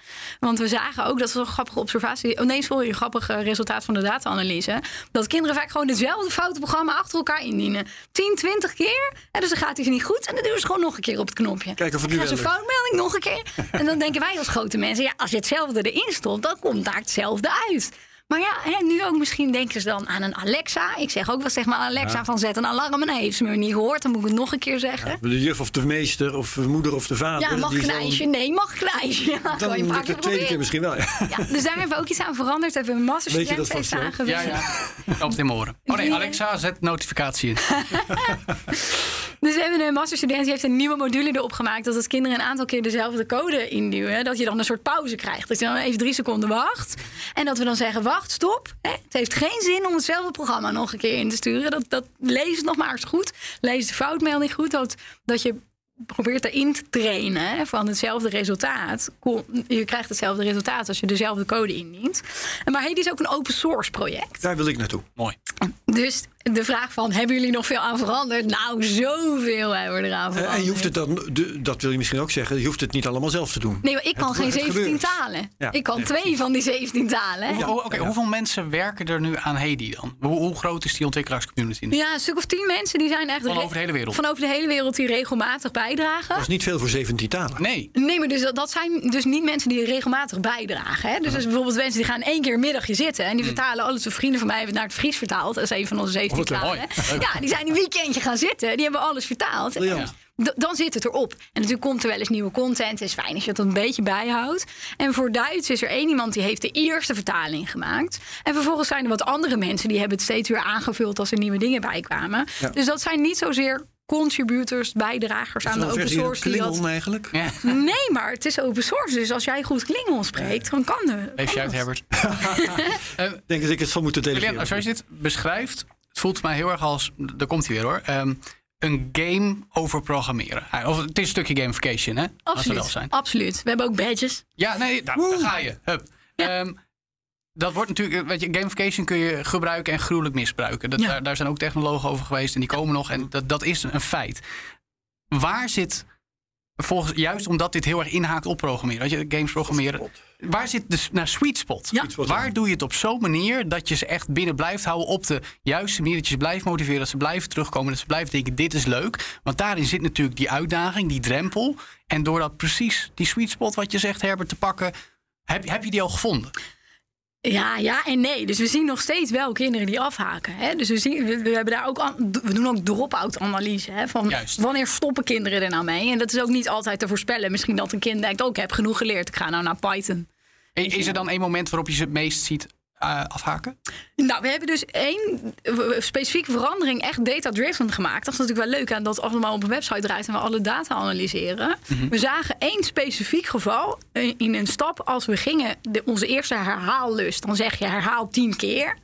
Want we zagen ook, dat is een grappige observatie. Oh nee, sorry, een grappig eh, resultaat van de data-analyse. Dat kinderen vaak gewoon hetzelfde foute programma achter elkaar indienen. 10, 20 keer. En dus dan gaat hij niet goed. En dan doen ze gewoon nog een keer op het knopje. Kijken of het nu een foutmelding nog een keer. En dan denken wij als grote mensen, ja, als je hetzelfde erin stopt, dan komt daar hetzelfde uit. Maar ja, hè, nu ook misschien denken ze dan aan een Alexa. Ik zeg ook wel zeg maar Alexa van zet een alarm. En heeft ze me niet gehoord, dan moet ik het nog een keer zeggen. De juf of de meester of de moeder of de vader. Ja, mag knijsje? Nee, mag knijsje. Ja, kan je Dan moet ik de tweede keer proberen. misschien wel. Ja. Ja, dus daar hebben we ook iets aan veranderd. Hebben we een masterstudent wel? Ja, aangewezen. ja. Op het in mijn oren. Oh nee. Alexa, zet notificatie in. Dus we hebben een masterstudent die heeft een nieuwe module erop gemaakt. Dat als kinderen een aantal keer dezelfde code induwen, dat je dan een soort pauze krijgt. Dat je dan even drie seconden wacht. En dat we dan zeggen: wacht, stop. Hè, Het heeft geen zin om hetzelfde programma nog een keer in te sturen. Dat, dat lees het nog maar eens goed. Lees de foutmelding goed. Dat, dat je probeert erin te trainen hè, van hetzelfde resultaat. Je krijgt hetzelfde resultaat als je dezelfde code indient. En Maar Hedy is ook een open source project. Daar wil ik naartoe. Mooi. Dus de vraag van, hebben jullie nog veel aan veranderd? Nou, zoveel hebben we eraan Eh, veranderd. En je hoeft het dan, dat wil je misschien ook zeggen, je hoeft het niet allemaal zelf te doen. Nee, maar ik kan Het- geen het 17 gebeurt. talen. Ja, ik kan twee van die 17 talen. hè? Hoe- hoe- oké, Hoeveel mensen werken er nu aan Hedy dan? Hoe, hoe groot is die ontwikkelaars-community? Ja, een stuk of tien mensen die zijn echt... Van over de hele wereld? Van over de hele wereld die regelmatig bijdragen. Dat is niet veel voor 17 talen. Nee. Nee, maar dus dat, dat zijn dus niet mensen die regelmatig bijdragen. Hè? Dus, dus bijvoorbeeld mensen die gaan één keer een middagje zitten... en die vertalen alles. Een vrienden van mij hebben het naar het Fries vertaald. Dat is een van onze 17 Oh, mooi. Ja, die zijn een weekendje gaan zitten. Die hebben alles vertaald. Dan zit het erop. En natuurlijk komt er wel eens nieuwe content. Het is fijn als je dat een beetje bijhoudt. En voor Duits is er één iemand die heeft de eerste vertaling gemaakt. En vervolgens zijn er wat andere mensen die hebben het steeds weer aangevuld als er nieuwe dingen bij kwamen. Ja. Dus dat zijn niet zozeer contributors, bijdragers aan de open source. die dat- Klingon eigenlijk. Ja. Nee, maar het is open source. Dus als jij goed Klingon spreekt, dan kan de. Je uit, Herbert. Eh, Ik denk dat ik het zal moeten Julian, delegeren. zoals je dit beschrijft, het voelt mij heel erg als, daar komt hij weer hoor, ehm, een game over programmeren. Of het is een stukje gamification, hè? We Absoluut. wel zijn. Absoluut. We hebben ook badges. Ja, nee, daar, daar ga je. Hup. Ja. Ehm, dat wordt natuurlijk, weet je, gamification kun je gebruiken en gruwelijk misbruiken. Dat, Ja. daar, daar zijn ook technologen over geweest en die komen nog. En dat, dat is een feit. Waar zit, volgens, juist omdat dit heel erg inhaakt op programmeren, weet je, games programmeren. Waar zit de nou, sweet spot? Ja. Waar doe je het op zo'n manier dat je ze echt binnen blijft houden op de juiste manier? Dat je ze blijft motiveren, dat ze blijven terugkomen, dat ze blijven denken: dit is leuk. Want daarin zit natuurlijk die uitdaging, die drempel. En door dat precies, die sweet spot wat je zegt, Herbert, te pakken, heb, heb je die al gevonden? Ja, ja en nee. Dus we zien nog steeds wel kinderen die afhaken. Hè? Dus we, zien, we, we hebben daar ook an- we doen ook drop-out analyse. Hè? Van Juist. wanneer stoppen kinderen er nou mee? En dat is ook niet altijd te voorspellen. Misschien dat een kind denkt: oh, ik heb genoeg geleerd. Ik ga nou naar Python. Is er dan één moment waarop je ze het meest ziet afhaken? Nou, we hebben dus één eh, specifieke verandering echt data-driven gemaakt. Dat is natuurlijk wel leuk aan dat allemaal op een website draait en we alle data analyseren. We zagen één specifiek geval eh, in een stap als we gingen de, onze eerste herhaallust. Dan zeg je herhaal tien keer.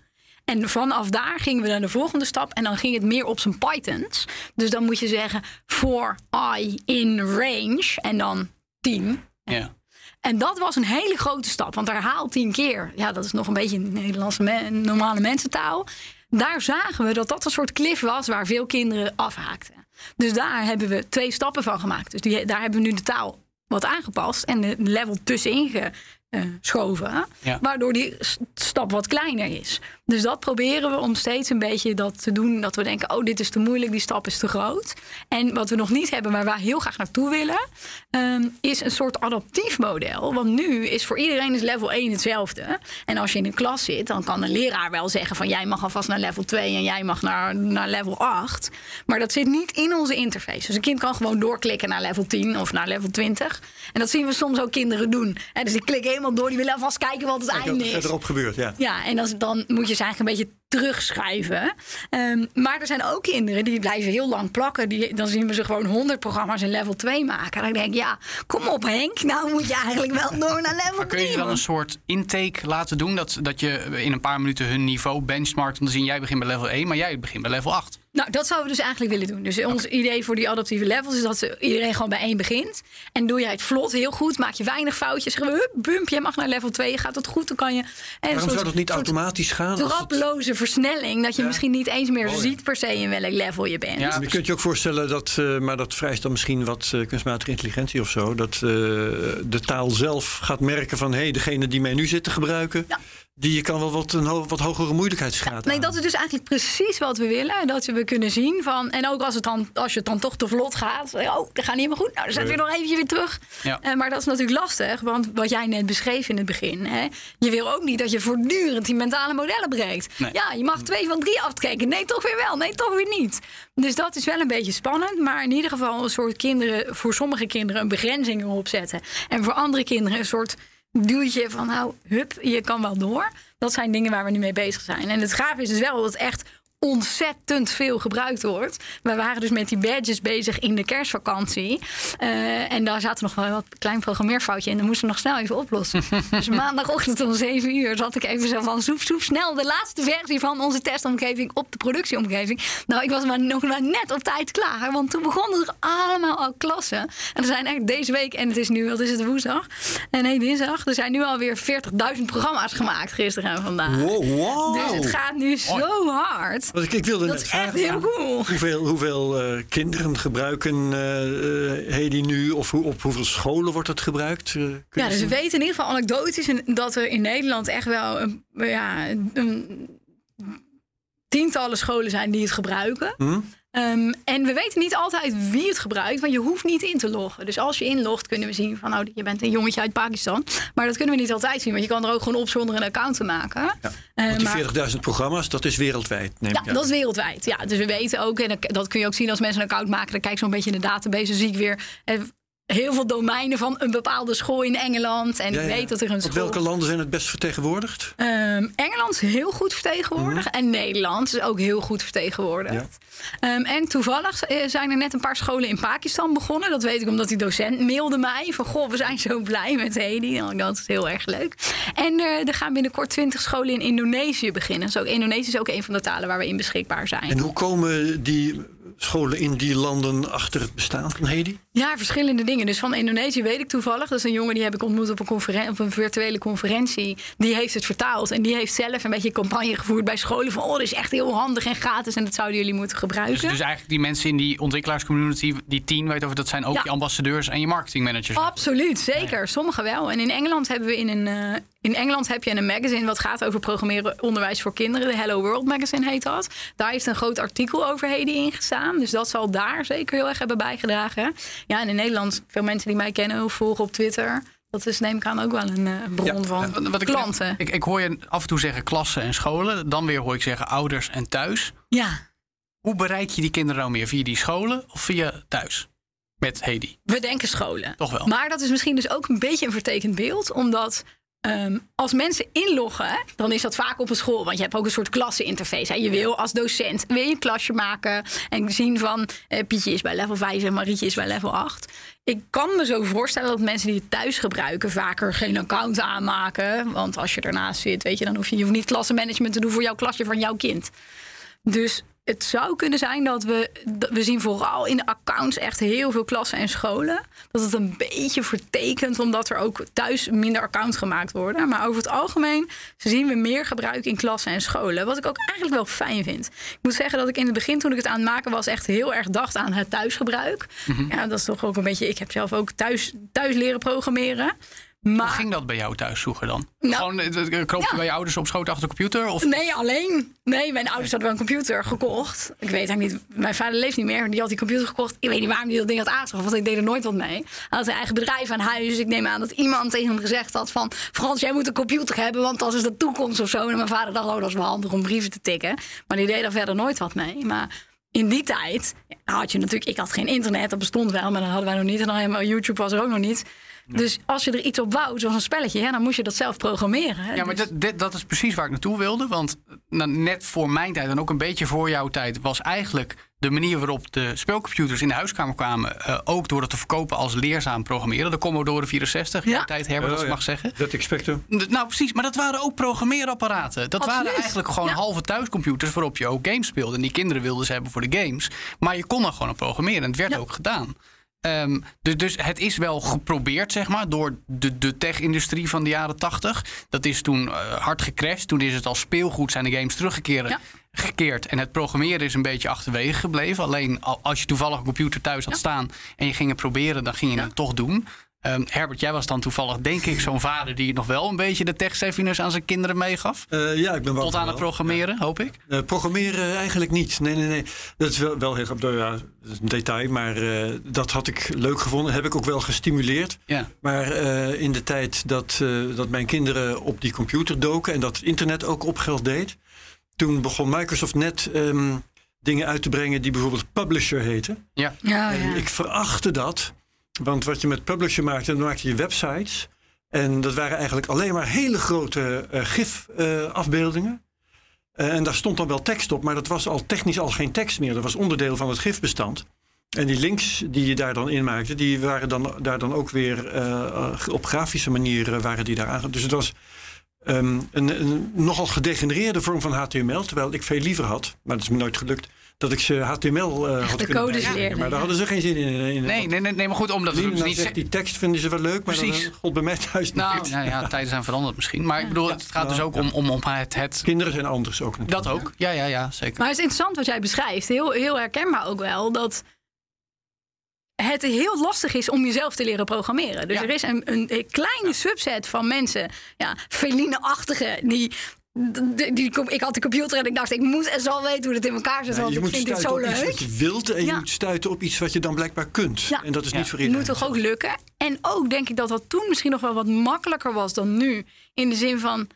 En vanaf daar gingen we naar de volgende stap en dan ging het meer op zijn Pythons. Dus dan moet je zeggen for i in range en dan 10. Ja. En dat was een hele grote stap, want herhaal tien keer. Ja, dat is nog een beetje Nederlandse me- normale mensentaal. Daar zagen we dat dat een soort klif was waar veel kinderen afhaakten. Dus daar hebben we twee stappen van gemaakt. Dus die, daar hebben we nu de taal wat aangepast en de level tussenin geschoven. Ja. Waardoor die stap wat kleiner is. Dus dat proberen we om steeds een beetje dat te doen. Dat we denken, oh dit is te moeilijk, die stap is te groot. En wat we nog niet hebben, maar waar we heel graag naartoe willen... ehm, is een soort adaptief model. Want nu is voor iedereen is level 1 hetzelfde. En als je in een klas zit, dan kan een leraar wel zeggen... van jij mag alvast naar level 2 en jij mag naar, naar level 8. Maar dat zit niet in onze interface. Dus een kind kan gewoon doorklikken naar level 10 of naar level 20. En dat zien we soms ook kinderen doen. En dus die klikken helemaal door, die willen alvast kijken wat het Kijk wat einde er is. verderop gebeurt, ja. Ja, en als, dan moet je eigenlijk een beetje terugschrijven. Ehm, maar er zijn ook kinderen die blijven heel lang plakken. Die, dan zien we ze gewoon 100 programma's in level 2 maken. Dan denk ik, ja, kom op Henk. Nou moet je eigenlijk wel door naar level 3. Maar kun je dan een soort intake laten doen? Dat, dat je in een paar minuten hun niveau benchmarkt. Om te zien, jij begint bij level 1, maar jij begint bij level 8. Nou, dat zouden we dus eigenlijk willen doen. Dus ons idee voor die adaptieve levels is dat ze, iedereen gewoon bij één begint. En doe jij het vlot heel goed, maak je weinig foutjes. Gewoon, hup, bump, je mag naar level 2, gaat het goed, dan kan je... En Waarom soort- zou dat niet automatisch gaan? Traploze versnelling, dat je Ja. misschien niet eens meer ziet per se in welk level je bent. Ja. Je kunt je ook voorstellen dat, eh, maar dat vereist dan misschien wat eh, kunstmatige intelligentie of zo, dat eh, de taal zelf gaat merken van hé, hey, degene die mij nu zit te gebruiken, Ja. Die kan wel wat een ho- wat hogere moeilijkheidsgraad Nee, aan. dat is dus eigenlijk precies wat we willen. Dat we kunnen zien van. En ook als, het dan, als je het dan toch te vlot gaat. Oh, dat gaat niet helemaal goed. Nou, dan zetten we nog eventjes weer terug. Ja. Eh, maar dat is natuurlijk lastig. Want wat jij net beschreef in het begin. Hè, je wil ook niet dat je voortdurend die mentale modellen breekt. Nee. Ja, je mag twee van drie afkijken. Nee, toch weer wel. Nee, toch weer niet. Dus dat is wel een beetje spannend. Maar in ieder geval een soort kinderen. Voor sommige kinderen een begrenzing erop zetten. En voor andere kinderen een soort duwtje van nou, hup, je kan wel door. Dat zijn dingen waar we nu mee bezig zijn. En het gaaf is dus wel dat echt ontzettend veel gebruikt wordt. We waren dus met die badges bezig in de kerstvakantie. Eh, en daar zaten nog wel wat klein programmeerfoutje in. Dat moesten we nog snel even oplossen. dus maandagochtend om 7 uur zat ik even zo van soep, soep, snel de laatste versie van onze testomgeving op de productieomgeving. Nou, ik was maar nog maar net op tijd klaar. Want toen begonnen er allemaal al klassen. En er zijn echt deze week, en het is nu, wat is het, woensdag? En nee, dinsdag. Er zijn nu alweer 40.000 programma's gemaakt gisteren en vandaag. Wow, wow. Dus het gaat nu zo hard. Want ik, ik wilde Dat net is echt vragen, heel cool. Hoeveel, hoeveel eh, kinderen gebruiken eh, Hedy nu? Of hoe, op hoeveel scholen wordt het gebruikt? Je Ja, dus we weten in ieder geval anekdotisch en dat er in Nederland echt wel een, ja, een tientallen scholen zijn die het gebruiken. Hm? Ehm, en we weten niet altijd wie het gebruikt, want je hoeft niet in te loggen. Dus als je inlogt, kunnen we zien van, nou, je bent een jongetje uit Pakistan. Maar dat kunnen we niet altijd zien, want je kan er ook gewoon op zonder een account te maken. Ja, die maar- 40.000 programma's, dat is wereldwijd. Neem ja, ik dat is wereldwijd. Ja, dus we weten ook, en dat- kun je ook zien als mensen een account maken. Dan kijk zo'n beetje in de database. Dan zie ik weer eh, heel veel domeinen van een bepaalde school in Engeland. En Ja, ik ja. weet dat er een Op school... welke landen zijn het best vertegenwoordigd? Ehm, Engeland is heel goed vertegenwoordigd. En Nederland is ook heel goed vertegenwoordigd. Ehm, en toevallig eh, zijn er net een paar scholen in Pakistan begonnen. Dat weet ik omdat die docent mailde mij. Van goh, we zijn zo blij met Hedy. Nou, Dat is heel erg leuk. En eh, er gaan binnenkort 20 scholen in Indonesië beginnen. Dus ook Indonesië is ook een van de talen waar we in beschikbaar zijn. En hoe komen die scholen in die landen achter het bestaan van Hedy? Ja, verschillende dingen. Dus van Indonesië weet ik toevallig. Dat is een jongen die heb ik ontmoet op een, op een virtuele conferentie. Die heeft het vertaald. En die heeft zelf een beetje campagne gevoerd bij scholen. Van, oh, dat is echt heel handig en gratis. En dat zouden jullie moeten gebruiken. Dus, dus eigenlijk die mensen in die ontwikkelaarscommunity, die tien, weet over, dat zijn ook Ja. je ambassadeurs en je marketingmanagers. Absoluut, zeker. Sommigen wel. En in Engeland hebben we in een. eh, in Engeland heb je een magazine wat gaat over programmeren onderwijs voor kinderen. De Hello World magazine heet dat. Daar heeft een groot artikel over Hedy in gestaan. Dus dat zal daar zeker heel erg hebben bijgedragen. Ja, en in Nederland, veel mensen die mij kennen of volgen op Twitter. Dat is neem ik aan ook wel een eh, bron Ja, van wat ik, klanten. Ik, ik hoor je af en toe zeggen klassen en scholen. Dan weer hoor ik zeggen ouders en thuis. Ja, Hoe bereik je die kinderen nou meer? Via die scholen of via thuis? Met Hedy. we denken scholen. Toch wel. Maar dat is misschien dus ook een beetje een vertekend beeld. Omdat ehm, als mensen inloggen, dan is dat vaak op een school. Want je hebt ook een soort klasseninterface. Hè. Je wil als docent wil je een klasje maken. En zien van eh, Pietje is bij level 5 en Marietje is bij level 8. Ik kan me zo voorstellen dat mensen die het thuis gebruiken... vaker geen account aanmaken. Want als je ernaast zit, weet je, dan hoef je, je hoeft niet klassenmanagement te doen... voor jouw klasje van jouw kind. Dus het zou kunnen zijn dat we. dat we zien vooral in de accounts echt heel veel klassen en scholen. Dat het een beetje vertekent, omdat er ook thuis minder accounts gemaakt worden. Maar over het algemeen zien we meer gebruik in klassen en scholen. Wat ik ook eigenlijk wel fijn vind. Ik moet zeggen dat ik in het begin, toen ik het aan het maken was, echt heel erg dacht aan het thuisgebruik. Ja, dat is toch ook een beetje. Ik heb zelf ook thuis, thuis leren programmeren. Hoe ging dat bij jou thuis vroeger dan? Nou, Gewoon kroop je ja. bij je ouders op schoot achter de computer? Of Nee, alleen. Nee, mijn ouders hadden wel een computer gekocht. Ik weet eigenlijk niet. Mijn vader leeft niet meer. Die had die computer gekocht. Ik weet niet waarom hij dat ding had aangeschaft. Want ik deed er nooit wat mee. Hij had een eigen bedrijf aan huis. Ik neem aan dat iemand tegen hem gezegd had van... Frans, jij moet een computer hebben. Want dat is de toekomst of zo. En mijn vader dacht, oh, dat is wel handig om brieven te tikken. Maar die deed er verder nooit wat mee. Maar in die tijd had je natuurlijk... Ik had geen internet. Dat bestond wel. Maar dat hadden wij nog niet. En dan helemaal YouTube was er ook nog niet. Dus als je er iets op bouwt, zoals een spelletje, ja, dan moest je dat zelf programmeren. Hè? Ja, maar Dus- dat, dit- dat is precies waar ik naartoe wilde. Want nou, net voor mijn tijd en ook een beetje voor jouw tijd... was eigenlijk de manier waarop de spelcomputers in de huiskamer kwamen... eh, ook door het te verkopen als leerzaam programmeren. De Commodore 64, Ja. jouw tijd Herbert, als Oh, ik ja. mag zeggen. Dat Expecto. D- Nou, precies. Maar dat waren ook programmeerapparaten. Dat waren eigenlijk gewoon Ja. halve thuiscomputers waarop je ook games speelde. En die kinderen wilden ze hebben voor de games. Maar je kon dan gewoon op programmeren. En het werd Ja. ook gedaan. Ehm, dus, dus het is wel geprobeerd, zeg maar, door de, de tech-industrie van de jaren 80. Dat is toen eh, hard gecrashed. Toen is het als speelgoed zijn de games teruggekeerd. Ja. Gekeerd. En het programmeren is een beetje achterwege gebleven. Alleen al- als je toevallig een computer thuis had staan en je ging het proberen, dan ging je het toch doen. Ehm, Herbert, jij was dan toevallig, denk ik, zo'n vader die nog wel een beetje de tech-savviness aan zijn kinderen meegaf. Eh, ja, ik ben wel. Tot aan het programmeren, hoop ik. Eh, programmeren eigenlijk niet. Nee, nee, nee. Dat is wel, wel heel grappig. Ja, dat is een detail, maar eh, dat had ik leuk gevonden. Heb ik ook wel gestimuleerd. Ja. Maar eh, in de tijd dat, eh, dat mijn kinderen op die computer doken en dat het internet ook opgeld deed, toen begon Microsoft net ehm, dingen uit te brengen die bijvoorbeeld Publisher heten. Ja. ja, En ja. ik verachtte dat. Want wat je met Publisher maakte, dan maakte je websites. En dat waren eigenlijk alleen maar hele grote eh, GIF-afbeeldingen. Eh, en daar stond dan wel tekst op, maar dat was al technisch al geen tekst meer. Dat was onderdeel van het GIF-bestand. En die links die je daar dan in maakte, die waren dan, daar dan ook weer eh, op grafische manier waren die daar. Dus het was ehm, een, een nogal gedegenereerde vorm van HTML. Terwijl ik veel liever had, maar dat is me nooit gelukt, dat ik ze HTML eh had de kunnen codes leerde, Maar daar hadden ze geen zin in. in Nee, nee, nee, nee, maar goed, omdat dus nou niet zegt die tekst vinden ze wel leuk, maar Precies. dat god bij mij thuis Nou, niet. nou ja, tijden zijn veranderd misschien. Maar ik bedoel, het gaat dus ook om, om, om het, het... Kinderen zijn anders ook natuurlijk. Dat ook. Ja, ja, ja, zeker. Maar het is interessant wat jij beschrijft. Heel, heel herkenbaar ook wel. Dat het heel lastig is om jezelf te leren programmeren. Dus Ja. er is een, een, een kleine subset van mensen, ja, Feline-achtige, die. Die, ik had de computer en ik dacht, ik moet en zal weten hoe het in elkaar zit. Ja, want je ik moet vind dit stuiten zo op iets leuk. wat je wilt en je moet stuiten op iets wat je dan blijkbaar kunt. Ja. En dat is Ja. niet voor Het iedereen. moet toch ook lukken? En ook denk ik dat dat toen misschien nog wel wat makkelijker was dan nu. In de zin van,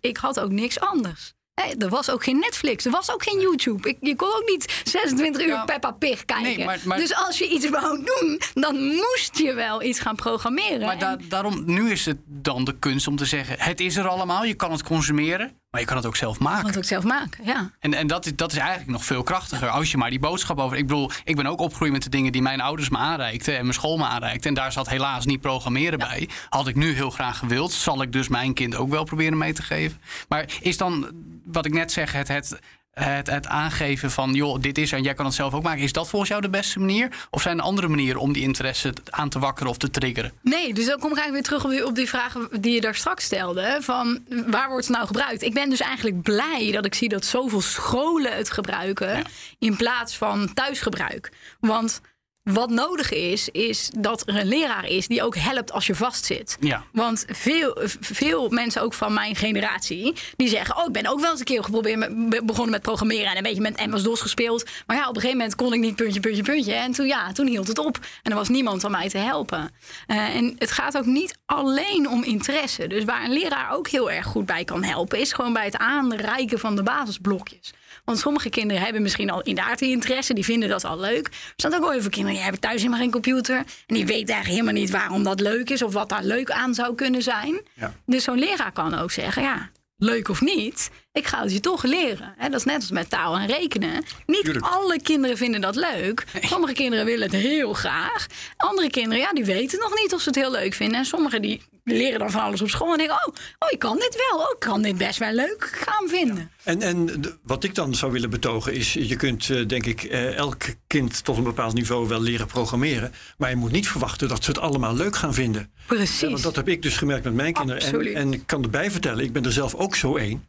ik had ook niks anders. Hé, er was ook geen Netflix, er was ook geen YouTube. Ik, je kon ook niet 26 uur. Peppa Pig kijken. Nee, maar- maar- Dus als je iets wou doen, dan moest je wel iets gaan programmeren. Maar da- daarom, nu is het dan de kunst om te zeggen: het is er allemaal, je kan het consumeren, maar je kan het ook zelf maken. Want ook zelf maken, ja. En, en dat, is, dat is eigenlijk nog veel krachtiger. Als je maar die boodschap over. Ik bedoel, ik ben ook opgegroeid met de dingen die mijn ouders me aanreikten en mijn school me aanreikte. En daar zat helaas niet programmeren bij. Had ik nu heel graag gewild. Zal ik dus mijn kind ook wel proberen mee te geven. Maar is dan, wat ik net zeg, het. het het, het aangeven van, joh, dit is en jij kan het zelf ook maken. Is dat volgens jou de beste manier? Of zijn er andere manieren om die interesse aan te wakkeren of te triggeren? Nee, dus dan kom ik eigenlijk weer terug op die, op die vragen die je daar straks stelde. Van waar wordt het nou gebruikt? Ik ben dus eigenlijk blij dat ik zie dat zoveel scholen het gebruiken. Ja. In plaats van thuisgebruik. Want wat nodig is, is dat er een leraar is die ook helpt als je vastzit. Ja. Want veel, veel mensen ook van mijn generatie, die zeggen... oh, ik ben ook wel eens een keer geprobeerd met, begonnen met programmeren... en een beetje met MS-DOS gespeeld. Maar ja, op een gegeven moment kon ik niet puntje, puntje, puntje. En toen, ja, toen hield het op. En er was niemand om mij te helpen. Eh, en het gaat ook niet alleen om interesse. Dus waar een leraar ook heel erg goed bij kan helpen... is gewoon bij het aanreiken van de basisblokjes. Want sommige kinderen hebben misschien al inderdaad die interesse, die vinden dat al leuk. Er staan ook wel heel veel kinderen die hebben thuis helemaal geen computer. En die weten eigenlijk helemaal niet waarom dat leuk is of wat daar leuk aan zou kunnen zijn. Ja. Dus zo'n leraar kan ook zeggen: ja, leuk of niet, ik ga het je toch leren. Dat is net als met taal en rekenen. Niet Tuurlijk. alle kinderen vinden dat leuk. Sommige kinderen willen het heel graag. Andere kinderen, ja, die weten nog niet of ze het heel leuk vinden. En sommigen die leren dan van alles op school en denken: oh, oh ik kan dit wel. Oh, ik kan dit best wel leuk gaan vinden. En, en wat ik dan zou willen betogen is, je kunt eh, denk ik eh, elk kind tot een bepaald niveau wel leren programmeren. Maar je moet niet verwachten dat ze het allemaal leuk gaan vinden. Precies. Ja, want dat heb ik dus gemerkt met mijn kinderen. En, en ik kan erbij vertellen, ik ben er zelf ook zo één.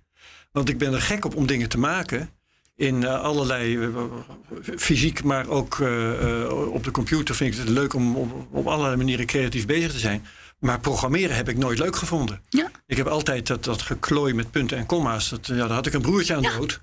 Want ik ben er gek op om dingen te maken. In eh, allerlei eh, fysiek, maar ook eh, op de computer vind ik het leuk om op, op allerlei manieren creatief bezig te zijn. Maar programmeren heb ik nooit leuk gevonden. Ja, Ik heb altijd dat, dat geklooi met punten en komma's. Dat, ja, daar had ik een broertje aan de dood.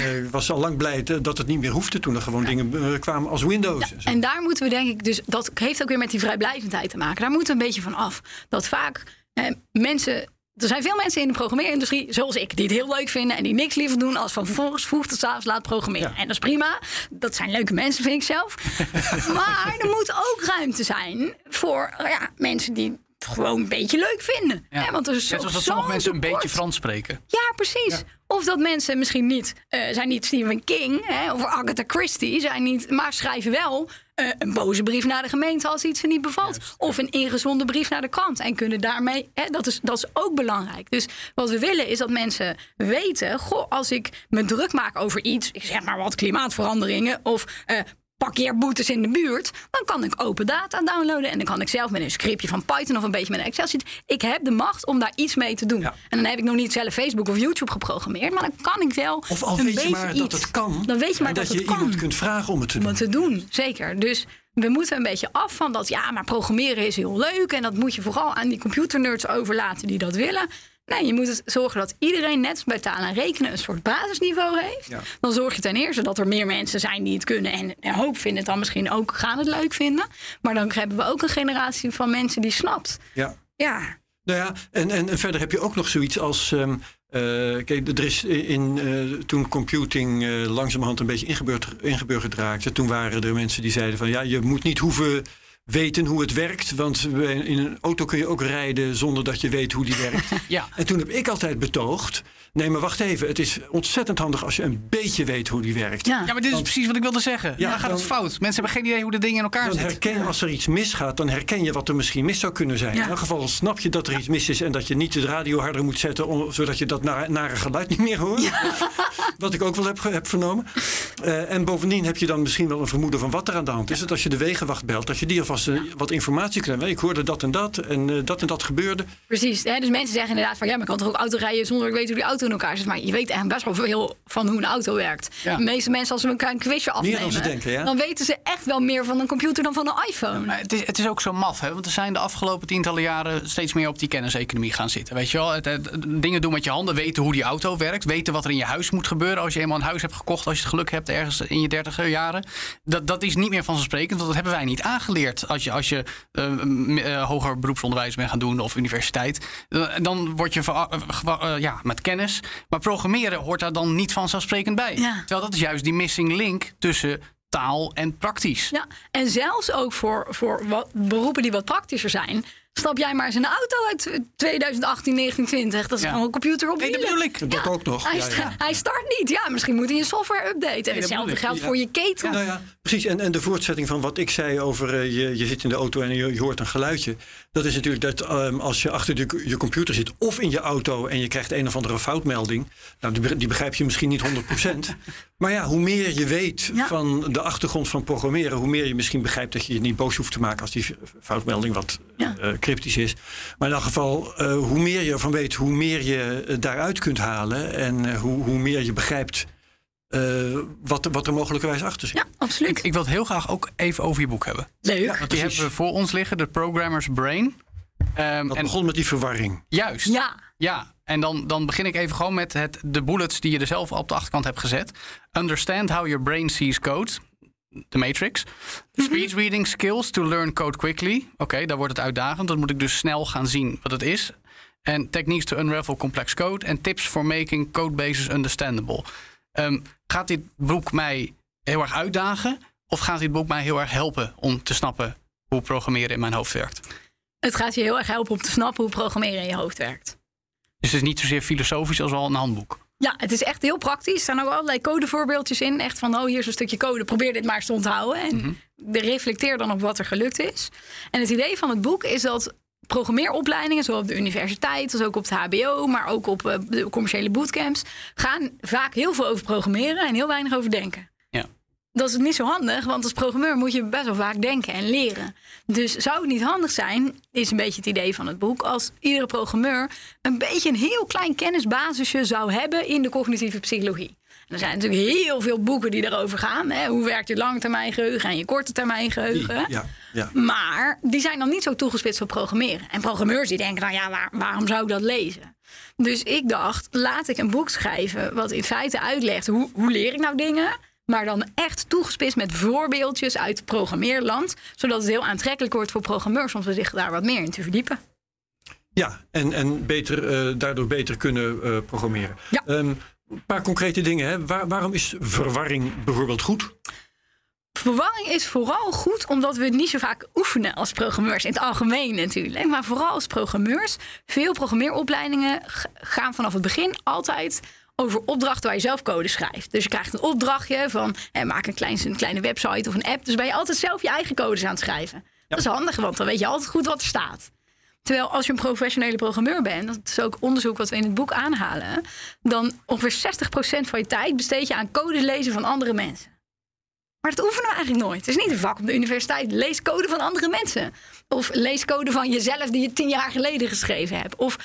eh, ik was al lang blij dat het niet meer hoefde toen er gewoon dingen kwamen als Windows. en zo. En daar moeten we denk ik, dus dat heeft ook weer met die vrijblijvendheid te maken. Daar moeten we een beetje van af. Dat vaak eh, mensen er zijn veel mensen in de programmeerindustrie, zoals ik, die het heel leuk vinden en die niks liever doen als van vervolgens vroeg tot avonds laat programmeren. Ja. En dat is prima. Dat zijn leuke mensen, vind ik zelf. maar er moet ook ruimte zijn voor ja, mensen die het gewoon een beetje leuk vinden. Ja. Hè, want er is Net zoals dat sommige mensen een beetje. Frans spreken. Ja, precies. Of dat mensen misschien niet eh, zijn niet Stephen King hè, of Agatha Christie, zijn niet, maar schrijven wel eh, een boze brief naar de gemeente als iets ze niet bevalt. Of een ingezonde brief naar de krant. En kunnen daarmee, hè, dat, is, dat is ook belangrijk. Dus wat we willen is dat mensen weten, goh, als ik me druk maak over iets, ik zeg maar wat klimaatveranderingen of eh, parkeerboetes in de buurt, dan kan ik open data downloaden en dan kan ik zelf met een scriptje van Python of een beetje met een Excel zitten. Ik heb de macht om daar iets mee te doen. Ja. En dan heb ik nog niet zelf Facebook of YouTube geprogrammeerd, maar dan kan ik wel. Of al een weet je beetje maar dat iets. het kan. Dan weet je maar dat, het je kan. iemand kunt vragen om het te Om doen. het te doen, zeker. Dus we moeten een beetje af van dat, ja, maar programmeren is heel leuk. En dat moet je vooral aan die computernerds overlaten die dat willen. Nee, je moet het zorgen dat iedereen net bij talen en rekenen een soort basisniveau heeft. Ja. Dan zorg je ten eerste dat er meer mensen zijn die het kunnen. En een hoop vinden het dan misschien ook, gaan het leuk vinden. Maar dan hebben we ook een generatie van mensen die snapt. Ja. Ja, Nou ja, en, en, en verder heb je ook nog zoiets als. ehm, eh, kijk, er is in, eh, toen computing eh, langzamerhand een beetje ingeburgerd, ingeburgerd raakte, toen waren er mensen die zeiden van ja, je moet niet hoeven weten hoe het werkt, want in een auto kun je ook rijden zonder dat je weet hoe die werkt. Ja. En toen heb ik altijd betoogd, nee maar wacht even, het is ontzettend handig als je een beetje weet hoe die werkt. ja. Ja, maar dit is precies wat ik wilde zeggen. Ja, dan gaat het fout. Mensen hebben geen idee hoe de dingen in elkaar Dan zitten. herken als er iets misgaat, dan herken je wat er misschien mis zou kunnen zijn. Ja. In elk geval snap je dat er iets mis is en dat je niet de radio harder moet zetten, om, zodat je dat nare, nare geluid niet meer hoort. Wat ik ook wel heb, heb vernomen. Eh, en bovendien heb je dan misschien wel een vermoeden van wat er aan de hand is. Dat als je de wegenwacht belt, dat je die alvast eh, wat informatie krijgt. Ik hoorde dat en dat en eh, dat en dat gebeurde. Precies. Hè? Dus mensen zeggen inderdaad van ja, maar ik kan toch ook auto rijden zonder dat ik weet hoe die auto in elkaar zit. Maar je weet eigenlijk best wel veel van hoe een auto werkt. Ja. De meeste mensen, als we elkaar een quizje afnemen, dan ze denken, ja. dan weten ze echt wel meer van een computer dan van een iPhone. Maar het, is, het is ook zo maf, hè? want er zijn de afgelopen tientallen jaren steeds meer op die kenniseconomie gaan zitten. Weet je wel, het, het- dingen doen met je handen, weten hoe die auto werkt, weten wat er in je huis moet gebeuren als je eenmaal een huis hebt gekocht, als je het geluk hebt ergens in je dertiger jaren. Dat, dat is niet meer vanzelfsprekend, want dat hebben wij niet aangeleerd als je, als je eh, eh, hoger beroepsonderwijs bent gaan doen of universiteit. Eh, dan word je ja, met kennis. Maar programmeren hoort daar dan niet vanzelfsprekend bij. Ja. Terwijl dat is juist die missing link tussen taal en praktisch. Ja, en zelfs ook voor, voor wat, beroepen die wat praktischer zijn. Stap jij maar eens in een auto uit 2018, 1920. Dat is Ja. gewoon een computer op Nee, dat wielen. bedoel ik. Dat ook nog. Hij, Ja, sta- ja. hij start niet. Ja, misschien moet hij een software updaten. En hetzelfde geldt Ja. voor je ketel. Nou ja, precies. En, en de voortzetting van wat ik zei over eh, je, je zit in de auto en je, je hoort een geluidje. Dat is natuurlijk dat ehm, als je achter de, je computer zit of in je auto en je krijgt een of andere foutmelding. Nou, die, be- die begrijp je misschien niet 100%. maar ja, hoe meer je weet Ja. van de achtergrond van programmeren, hoe meer je misschien begrijpt dat je je niet boos hoeft te maken als die foutmelding wat Ja. eh, cryptisch is. Maar in elk geval, eh, hoe meer je ervan weet, hoe meer je eh, daaruit kunt halen en eh, hoe, hoe meer je begrijpt. eh, wat, wat er mogelijkerwijs achter zit. Ja, absoluut. Ik, ik wil het heel graag ook even over je boek hebben. Leuk. Want die Precies. hebben we voor ons liggen, de Programmer's Brain. Ehm, Dat en begon met die verwarring. juist. Ja, Ja, en dan, dan begin ik even gewoon met het, de bullets die je er zelf op de achterkant hebt gezet. Understand how your brain sees code. De Matrix. Speech reading skills to learn code quickly. Oké, daar wordt het uitdagend. Dan moet ik dus snel gaan zien wat het is. En techniques to unravel complex code. En tips for making codebases understandable. Ehm, gaat dit boek mij heel erg uitdagen? Of gaat dit boek mij heel erg helpen om te snappen hoe programmeren in mijn hoofd werkt? het gaat je heel erg helpen om te snappen hoe programmeren in je hoofd werkt. Dus het is niet zozeer filosofisch als wel een handboek. Ja, het is echt heel praktisch. Er staan ook allerlei codevoorbeeldjes in. Echt van, oh, hier is een stukje code. Probeer dit maar eens te onthouden. En de reflecteer dan op wat er gelukt is. En het idee van het boek is dat programmeeropleidingen, zowel op de universiteit als ook op het HBO, maar ook op eh, de commerciële bootcamps, gaan vaak heel veel over programmeren en heel weinig over denken. Dat is niet zo handig, want als programmeur moet je best wel vaak denken en leren. Dus zou het niet handig zijn, is een beetje het idee van het boek, als iedere programmeur een beetje een heel klein kennisbasisje zou hebben in de cognitieve psychologie. En er zijn natuurlijk heel veel boeken die daarover gaan. Hè? Hoe werkt je langetermijngeheugen en je korte termijn geheugen? Ja, ja. Maar die zijn dan niet zo toegespitst op programmeren. En programmeurs die denken, nou ja, waar- waarom zou ik dat lezen? Dus ik dacht, laat ik een boek schrijven wat in feite uitlegt hoe, hoe leer ik nou dingen. Maar dan echt toegespitst met voorbeeldjes uit programmeerland. Zodat het heel aantrekkelijk wordt voor programmeurs om zich daar wat meer in te verdiepen. Ja, en, en beter, eh, daardoor beter kunnen eh, programmeren. Ja. Ehm, een paar concrete dingen. Hè. Waar- waarom is verwarring bijvoorbeeld goed? Verwarring is vooral goed omdat we het niet zo vaak oefenen als programmeurs. In het algemeen natuurlijk. Maar vooral als programmeurs. Veel programmeeropleidingen gaan vanaf het begin altijd over opdrachten waar je zelf code schrijft. Dus je krijgt een opdrachtje van maak een, klein, een kleine website of een app. Dus ben je altijd zelf je eigen codes aan het schrijven. Dat is handig, want dan weet je altijd goed wat er staat. Terwijl als je een professionele programmeur bent, dat is ook onderzoek wat we in het boek aanhalen, dan ongeveer 60% van je tijd besteed je aan code lezen van andere mensen. Maar dat oefenen we eigenlijk nooit. Het is niet een vak op de universiteit. Lees code van andere mensen. Of lees code van jezelf die je tien jaar geleden geschreven hebt. Of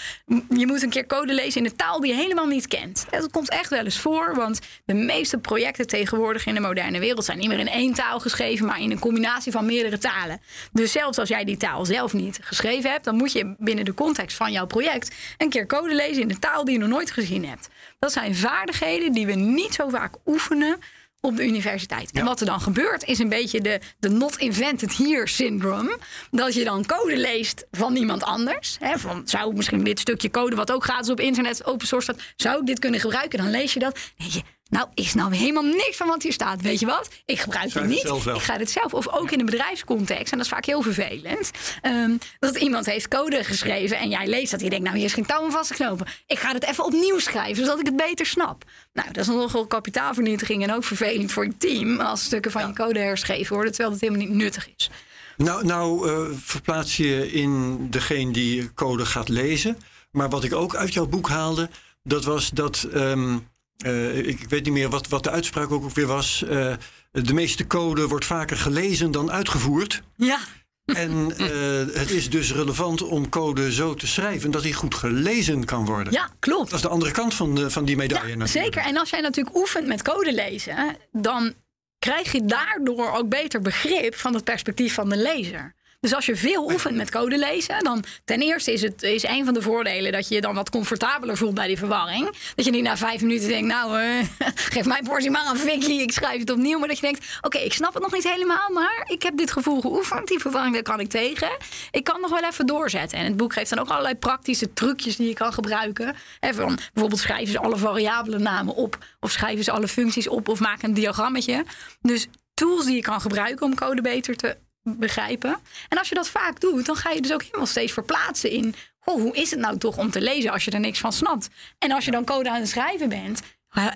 je moet een keer code lezen in een taal die je helemaal niet kent. Dat komt echt wel eens voor, want de meeste projecten tegenwoordig in de moderne wereld zijn niet meer in één taal geschreven, maar in een combinatie van meerdere talen. Dus zelfs als jij die taal zelf niet geschreven hebt, dan moet je binnen de context van jouw project een keer code lezen in een taal die je nog nooit gezien hebt. Dat zijn vaardigheden die we niet zo vaak oefenen op de universiteit. En wat er dan gebeurt is een beetje de, de not invented here syndrome. Dat je dan code leest van iemand anders. Hè, van, zou ik misschien dit stukje code wat ook gratis op internet open source staat, zou ik dit kunnen gebruiken? Dan lees je dat. Denk je, nou is nou helemaal niks van wat hier staat. Weet je wat? Ik gebruik het Schrijf het niet. Ik ga het zelf. Of ook in een bedrijfscontext. En dat is vaak heel vervelend. ehm, dat iemand heeft code geschreven en jij leest dat. Je denkt, nou hier is geen touw aan vast te knopen. Ik ga het even opnieuw schrijven, zodat ik het beter snap. Nou, dat is nogal kapitaalvernietiging en ook vervelend voor je team. Als stukken van je code herschreven worden, terwijl het helemaal niet nuttig is. Nou, nou eh, verplaats je in degene die code gaat lezen. Maar wat ik ook uit jouw boek haalde, dat was dat. ehm, eh, ik weet niet meer wat, wat de uitspraak ook weer was. eh, de meeste code wordt vaker gelezen dan uitgevoerd. Ja, En eh, het is dus relevant om code zo te schrijven dat hij goed gelezen kan worden. ja klopt. Dat is de andere kant van, de, van die medaille. Ja, natuurlijk. zeker. En als jij natuurlijk oefent met code lezen, dan krijg je daardoor ook beter begrip van het perspectief van de lezer. Dus als je veel oefent met code lezen, dan ten eerste is het is een van de voordelen dat je je dan wat comfortabeler voelt bij die verwarring. Dat je niet na vijf minuten denkt, nou, eh, geef mijn portie maar een fikkie, ik schrijf het opnieuw. Maar dat je denkt, oké, ik snap het nog niet helemaal, maar ik heb dit gevoel geoefend, die verwarring daar kan ik tegen. Ik kan nog wel even doorzetten. En het boek geeft dan ook allerlei praktische trucjes die je kan gebruiken. Van, bijvoorbeeld schrijven ze alle variabele namen op, of schrijven ze alle functies op, of maken een diagrammetje. Dus tools die je kan gebruiken om code beter te begrijpen. En als je dat vaak doet, dan ga je dus ook helemaal steeds verplaatsen in... Goh, hoe is het nou toch om te lezen als je er niks van snapt? En als je dan code aan het schrijven bent...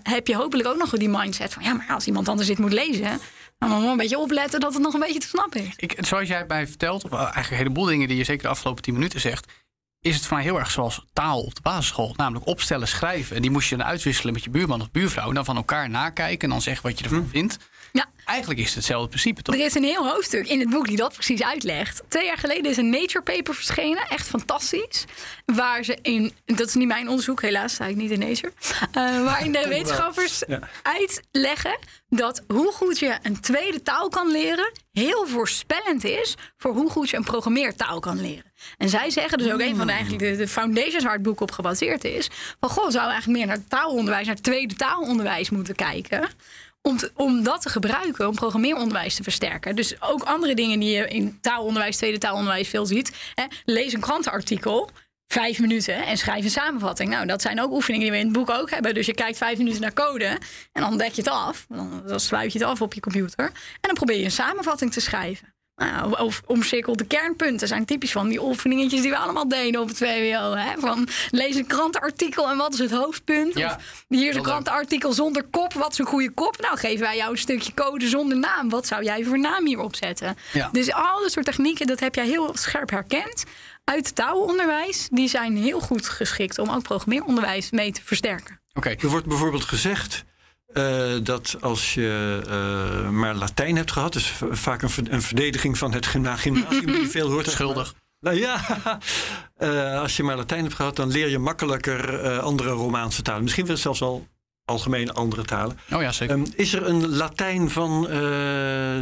heb je hopelijk ook nog die mindset van... ja, maar als iemand anders dit moet lezen... dan moet je wel een beetje opletten dat het nog een beetje te snappen is. Ik, zoals jij mij vertelt, of eigenlijk een heleboel dingen die je zeker de afgelopen tien minuten zegt, is het voor mij heel erg zoals taal op de basisschool. Namelijk opstellen, schrijven. En die moest je dan uitwisselen met je buurman of buurvrouw. En dan van elkaar nakijken en dan zeggen wat je ervan vindt. Ja. Eigenlijk is het hetzelfde principe, toch? Er is een heel hoofdstuk in het boek die dat precies uitlegt. Twee jaar geleden is een Nature paper verschenen, echt fantastisch. Waar ze in, dat is niet mijn onderzoek, helaas sta ik niet in Nature. eh, waarin de wetenschappers Ja. uitleggen dat hoe goed je een tweede taal kan leren, heel voorspellend is voor hoe goed je een programmeertaal kan leren. En zij zeggen dus ook een van de, eigenlijk de, de foundations waar het boek op gebaseerd is. Van goh, zou eigenlijk meer naar taalonderwijs, naar tweede taalonderwijs moeten kijken. Om, te- dat te gebruiken, om programmeeronderwijs te versterken. Dus ook andere dingen die je in taalonderwijs, tweede taalonderwijs veel ziet. Hè, lees een krantenartikel, vijf minuten en schrijf een samenvatting. Nou, dat zijn ook oefeningen die we in het boek ook hebben. Dus je kijkt vijf minuten naar code en dan dek je het af. Dan, dan sluit je het af op je computer. En dan probeer je een samenvatting te schrijven. Nou, of omcirkel de kernpunten zijn typisch van die oefeningetjes die we allemaal deden op het VWO. Hè? Van lees een krantenartikel en wat is het hoofdpunt? Ja, Of hier is een krantenartikel zonder kop. Wat is een goede kop? Nou, geven wij jou een stukje code zonder naam. Wat zou jij voor naam hierop zetten? Ja. Dus al dat soort technieken, dat heb jij heel scherp herkend. Uit het taalonderwijs, die zijn heel goed geschikt om ook programmeeronderwijs mee te versterken. Oké. Er wordt bijvoorbeeld gezegd eh, dat als je eh, maar Latijn hebt gehad, dus vaak een, een verdediging van het gymna- gymnasium die veel hoort. Schuldig. Nou ja, eh, als je maar Latijn hebt gehad, dan leer je makkelijker andere Romaanse talen. Misschien wel zelfs al algemeen andere talen. Oh ja, zeker. Ehm, is er een Latijn van eh,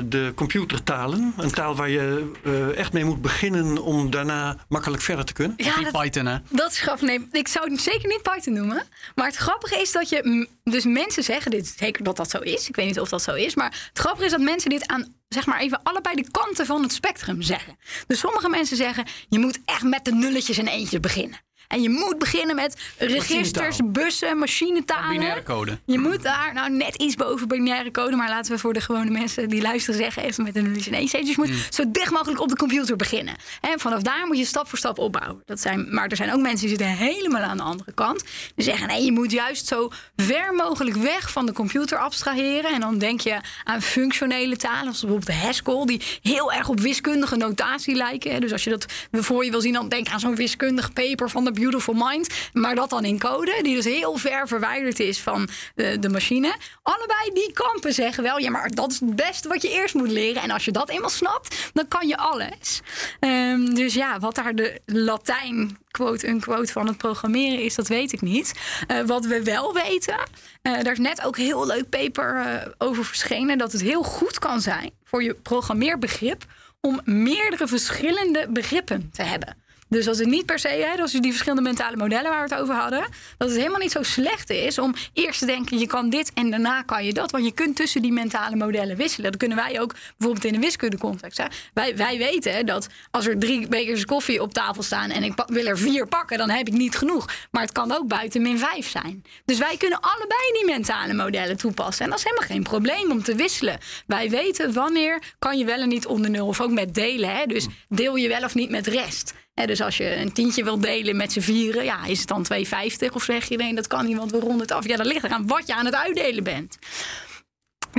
de computertalen? Een taal waar je eh, echt mee moet beginnen om daarna makkelijk verder te kunnen? Ja, Niet dat, Python, hè? dat is grappig. Nee, ik zou het zeker niet Python noemen. Maar het grappige is dat je. Dus mensen zeggen dit zeker dat dat zo is. Ik weet niet of dat zo is. Maar het grappige is dat mensen dit aan. Zeg maar even allebei de kanten van het spectrum zeggen. Dus sommige mensen zeggen. Je moet echt met de nulletjes en eentjes beginnen. En je moet beginnen met registers, bussen, machinetalen. Binaire code. Je moet daar nou net iets boven binaire code. Maar laten we voor de gewone mensen die luisteren zeggen... even met een en eentjes. Dus je moet zo dicht mogelijk op de computer beginnen. En vanaf daar moet je stap voor stap opbouwen. Dat zijn, maar er zijn ook mensen die zitten helemaal aan de andere kant. Die zeggen nee, je moet juist zo ver mogelijk weg van de computer abstraheren. En dan denk je aan functionele talen. Zoals bijvoorbeeld de Haskell. Die heel erg op wiskundige notatie lijken. hè. Dus als je dat voor je wil zien, dan denk aan zo'n wiskundig paper van de Beautiful Mind. Maar dat dan in code. Die dus heel ver verwijderd is van de, de machine. Allebei die kampen zeggen wel, ja, maar dat is het beste wat je eerst moet leren. En als je dat eenmaal snapt, dan kan je alles. Ehm, dus ja, wat daar de Latijn, quote-unquote, van het programmeren is, dat weet ik niet. Eh, wat we wel weten, eh, daar is net ook heel leuk paper eh, over verschenen, dat het heel goed kan zijn voor je programmeerbegrip om meerdere verschillende begrippen te hebben. Dus als het niet per se, hè, als je die verschillende mentale modellen waar we het over hadden, dat het helemaal niet zo slecht is om eerst te denken: je kan dit en daarna kan je dat. Want je kunt tussen die mentale modellen wisselen. Dat kunnen wij ook bijvoorbeeld in een wiskundecontext. Hè. Wij, wij weten dat als er drie bekers koffie op tafel staan en ik wil er vier pakken, dan heb ik niet genoeg. Maar het kan ook buiten min vijf zijn. Dus wij kunnen allebei die mentale modellen toepassen. En dat is helemaal geen probleem om te wisselen. Wij weten wanneer kan je wel en niet onder nul. Of ook met delen. Hè. Dus deel je wel of niet met rest. Dus als je een tientje wil delen met z'n vieren, ja, is het dan 2,50? Of zeg je nee, dat kan niet, want we ronden het af. Ja, dat ligt eraan wat je aan het uitdelen bent.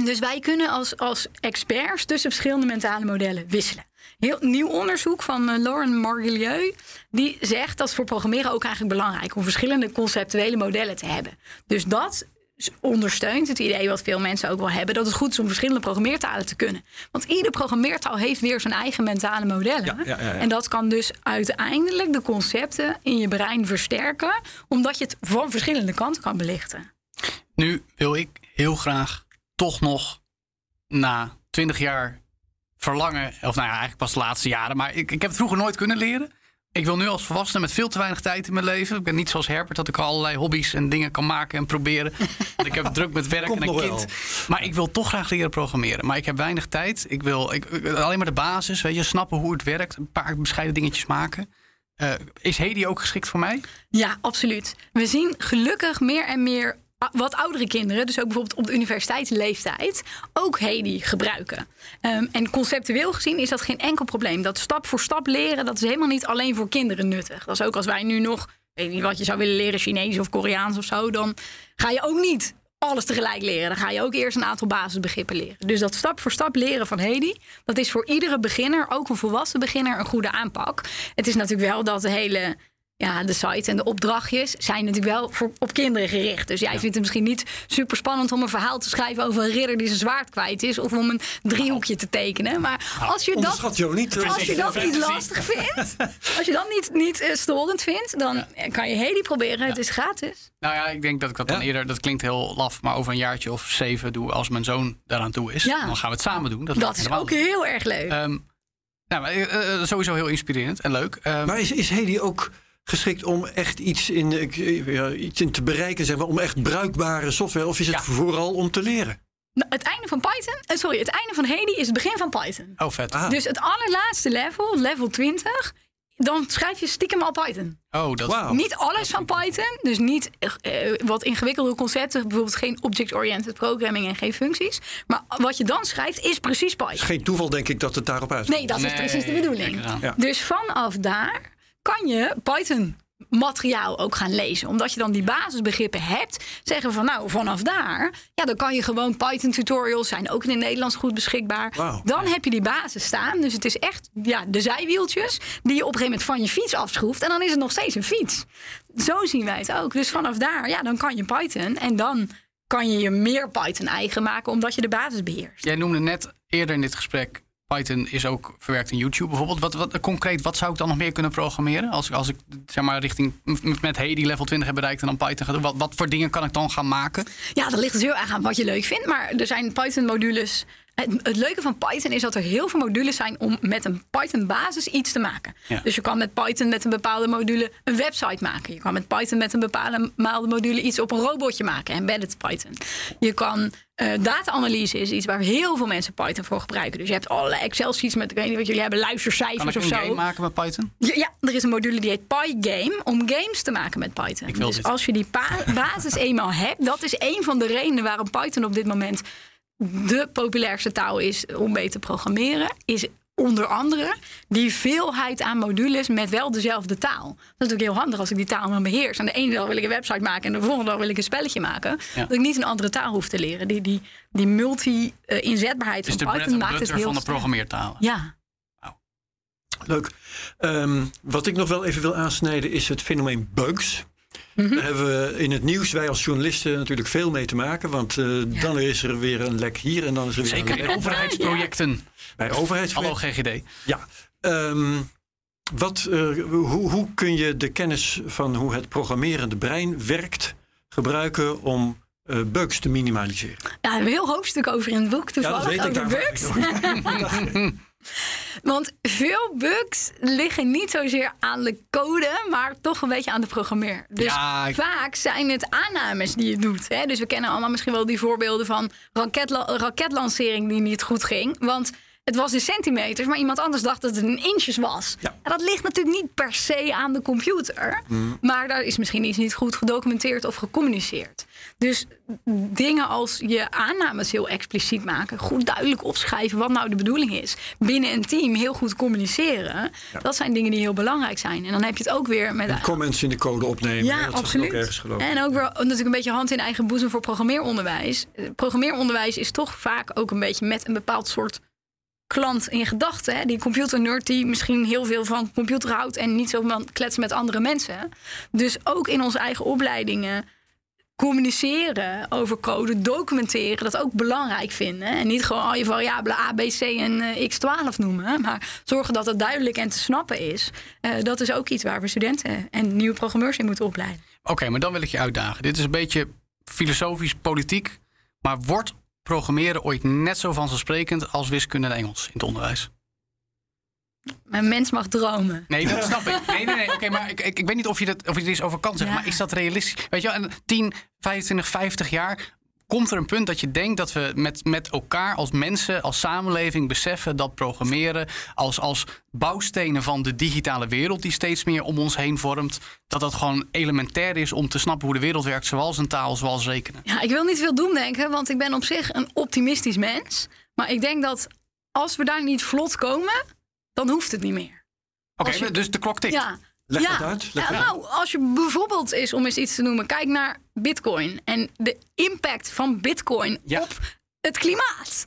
Dus wij kunnen als, als experts tussen verschillende mentale modellen wisselen. Heel nieuw onderzoek van eh, Lauren Margulieu. Die zegt dat is voor programmeren ook eigenlijk belangrijk om verschillende conceptuele modellen te hebben. Dus dat ondersteunt het idee wat veel mensen ook wel hebben, dat het goed is om verschillende programmeertalen te kunnen. Want ieder programmeertaal heeft weer zijn eigen mentale modellen. Ja, ja, ja, ja. En dat kan dus uiteindelijk de concepten in je brein versterken, omdat je het van verschillende kanten kan belichten. Nu wil ik heel graag toch nog na 20 jaar verlangen, of nou ja, eigenlijk pas de laatste jaren, maar ik, ik heb het vroeger nooit kunnen leren. Ik wil nu als volwassene met veel te weinig tijd in mijn leven. Ik ben niet zoals Herbert dat ik al allerlei hobby's en dingen kan maken en proberen. Want ik heb druk met werk Komt en een kind. wel. Maar ik wil toch graag leren programmeren. Maar ik heb weinig tijd. Ik wil ik, alleen maar de basis, weet je, snappen hoe het werkt. Een paar bescheiden dingetjes maken. Eh, is Hedy ook geschikt voor mij? Ja, absoluut. We zien gelukkig meer en meer wat oudere kinderen, dus ook bijvoorbeeld op de universiteitsleeftijd, ook Hedy gebruiken. Ehm, en conceptueel gezien is dat geen enkel probleem. Dat stap voor stap leren, dat is helemaal niet alleen voor kinderen nuttig. Dat is ook als wij nu nog, weet niet wat je zou willen leren, Chinees of Koreaans of zo, dan ga je ook niet alles tegelijk leren. Dan ga je ook eerst een aantal basisbegrippen leren. Dus dat stap voor stap leren van Hedy, dat is voor iedere beginner, ook een volwassen beginner, een goede aanpak. Het is natuurlijk wel dat de hele ja, de site en de opdrachtjes zijn natuurlijk wel voor, op kinderen gericht. Dus jij vindt het misschien niet super spannend om een verhaal te schrijven over een ridder die zijn zwaard kwijt is. Of om een driehoekje te tekenen. Maar als je dat, eh, als je dat niet lastig vindt, als je dat niet, niet eh, storend vindt, dan kan je Hedy proberen. Het is gratis. Nou ja, ik denk dat ik dat dan eerder, dat klinkt heel laf, maar over een jaartje of zeven doe als mijn zoon daaraan toe is. Ja. Dan gaan we het samen doen. Dat, Dat is ook leuk. heel erg leuk. Ehm, nou, maar, eh, eh, sowieso heel inspirerend en leuk. Ehm, Maar is, is Hedy ook geschikt om echt iets in, eh, ja, iets in te bereiken, zeg maar, om echt bruikbare software? Of is het Ja. vooral om te leren? Nou, het einde van Python, eh, sorry, het einde van Hedy is het begin van Python. oh, vet. Ah. Dus het allerlaatste level, level 20, dan schrijf je stiekem al Python. Oh, dat Wauw. Niet alles van Python, dus niet eh, wat ingewikkelde concepten, bijvoorbeeld geen object-oriented programming en geen functies. Maar wat je dan schrijft is precies is Python. geen toeval, denk ik, dat het daarop uit. Nee, dat is Nee, precies de bedoeling. Ja. Dus vanaf daar kan je Python materiaal ook gaan lezen. Omdat je dan die basisbegrippen hebt. Zeggen van nou, vanaf daar. Ja, dan kan je gewoon Python tutorials zijn. Ook in het Nederlands goed beschikbaar. Dan heb je die basis staan. Dus het is echt ja, de zijwieltjes. Die je op een gegeven moment van je fiets afschroeft. En dan is het nog steeds een fiets. Zo zien wij het ook. Dus vanaf daar, ja, dan kan je Python. En dan kan je je meer Python eigen maken. Omdat je de basis beheerst. Jij noemde net eerder in dit gesprek Python is ook verwerkt in YouTube bijvoorbeeld. Wat, wat, concreet, wat zou ik dan nog meer kunnen programmeren? Als, als ik zeg maar richting met Hey die level 20 heb bereikt en dan Python ga doen. Wat, wat voor dingen kan ik dan gaan maken? Ja, dat ligt dus heel erg aan wat je leuk vindt. Maar er zijn Python-modules. Het, het leuke van Python is dat er heel veel modules zijn om met een Python-basis iets te maken. Ja. Dus je kan met Python met een bepaalde module een website maken. Je kan met Python met een bepaalde module iets op een robotje maken, embedded Python. Je kan eh, data-analyse is iets waar heel veel mensen Python voor gebruiken. Dus je hebt allerlei Excel-sheets met, ik weet niet wat jullie hebben, Kan luistercijfers of een zo. game maken met Python? Ja, ja, er is een module die heet PyGame om games te maken met Python. Dus dit. als je die basis eenmaal hebt, dat is een van de redenen waarom Python op dit moment de populairste taal is om mee te programmeren, is onder andere die veelheid aan modules met wel dezelfde taal. Dat is natuurlijk heel handig als ik die taal maar beheers. En de ene dag wil ik een website maken en de volgende dag wil ik een spelletje maken. Ja. Dat ik niet een andere taal hoef te leren. Die, die, die multi-inzetbaarheid Dus de van Python maakt het heel van de programmeertalen. Ja. Leuk. Ehm, wat ik nog wel even wil aansnijden is het fenomeen bugs. Mhm. Daar hebben we in het nieuws, wij als journalisten, natuurlijk veel mee te maken. Want eh, dan is er weer een lek hier en dan is er weer Zeker een in lek overheidsprojecten. bij overheidsprojecten. Hallo GGD. Ja. Ehm, wat, eh, hoe, hoe kun je de kennis van hoe het programmerende brein werkt gebruiken om eh, bugs te minimaliseren? Ja, daar hebben we een heel hoofdstuk over in het boek toevallig weet ik. over daarvan. bugs. Want veel bugs liggen niet zozeer aan de code, maar toch een beetje aan de programmeer. Dus Ja, ik- vaak zijn het aannames die je doet. Hè? Dus we kennen allemaal misschien wel die voorbeelden van raketla raketlancering die niet goed ging. Want het was in centimeters, maar iemand anders dacht dat het in inches was. Ja. En dat ligt natuurlijk niet per se aan de computer. Maar daar is misschien iets niet goed gedocumenteerd of gecommuniceerd. Dus dingen als je aannames heel expliciet maken, goed duidelijk opschrijven wat nou de bedoeling is, binnen een team heel goed communiceren, dat zijn dingen die heel belangrijk zijn. En dan heb je het ook weer met Comments in de code opnemen. ja, dat absoluut. Ook ergens gelopen. En ook weer natuurlijk een beetje hand in eigen boezem voor programmeeronderwijs. Eh, Programmeeronderwijs is toch vaak ook een beetje met een bepaald soort klant in gedachten. Die computernerd die misschien heel veel van computer houdt en niet zo van kletsen met andere mensen. Dus ook in onze eigen opleidingen communiceren over code, documenteren, dat ook belangrijk vinden. En niet gewoon al je variabelen A, B, C en eh, X12 noemen. Maar zorgen dat het duidelijk en te snappen is. Eh, dat is ook iets waar we studenten en nieuwe programmeurs in moeten opleiden. Oké, maar dan wil ik je uitdagen. Dit is een beetje filosofisch, politiek. Maar wordt programmeren ooit net zo vanzelfsprekend als wiskunde en Engels in het onderwijs? Een mens mag dromen. Nee, dat snap ik. Nee, nee, nee. Oké, maar ik, ik, ik weet niet of je, dat, of je er iets over kan zeggen. Ja. Maar is dat realistisch? Weet je wel, en 10, 25, 50 jaar komt er een punt dat je denkt dat we met, met elkaar als mensen, als samenleving beseffen dat programmeren als, als bouwstenen van de digitale wereld die steeds meer om ons heen vormt, dat dat gewoon elementair is om te snappen hoe de wereld werkt, zoals een taal, zoals rekenen. Ja, ik wil niet veel doemdenken, want ik ben op zich een optimistisch mens. Maar ik denk dat als we daar niet vlot komen, dan hoeft het niet meer. Oké, je- dus de klok tikt. Ja. Leg ja. dat uit, leg Ja, dat nou, als je bijvoorbeeld is om eens iets te noemen, kijk naar Bitcoin en de impact van Bitcoin Ja. op het klimaat.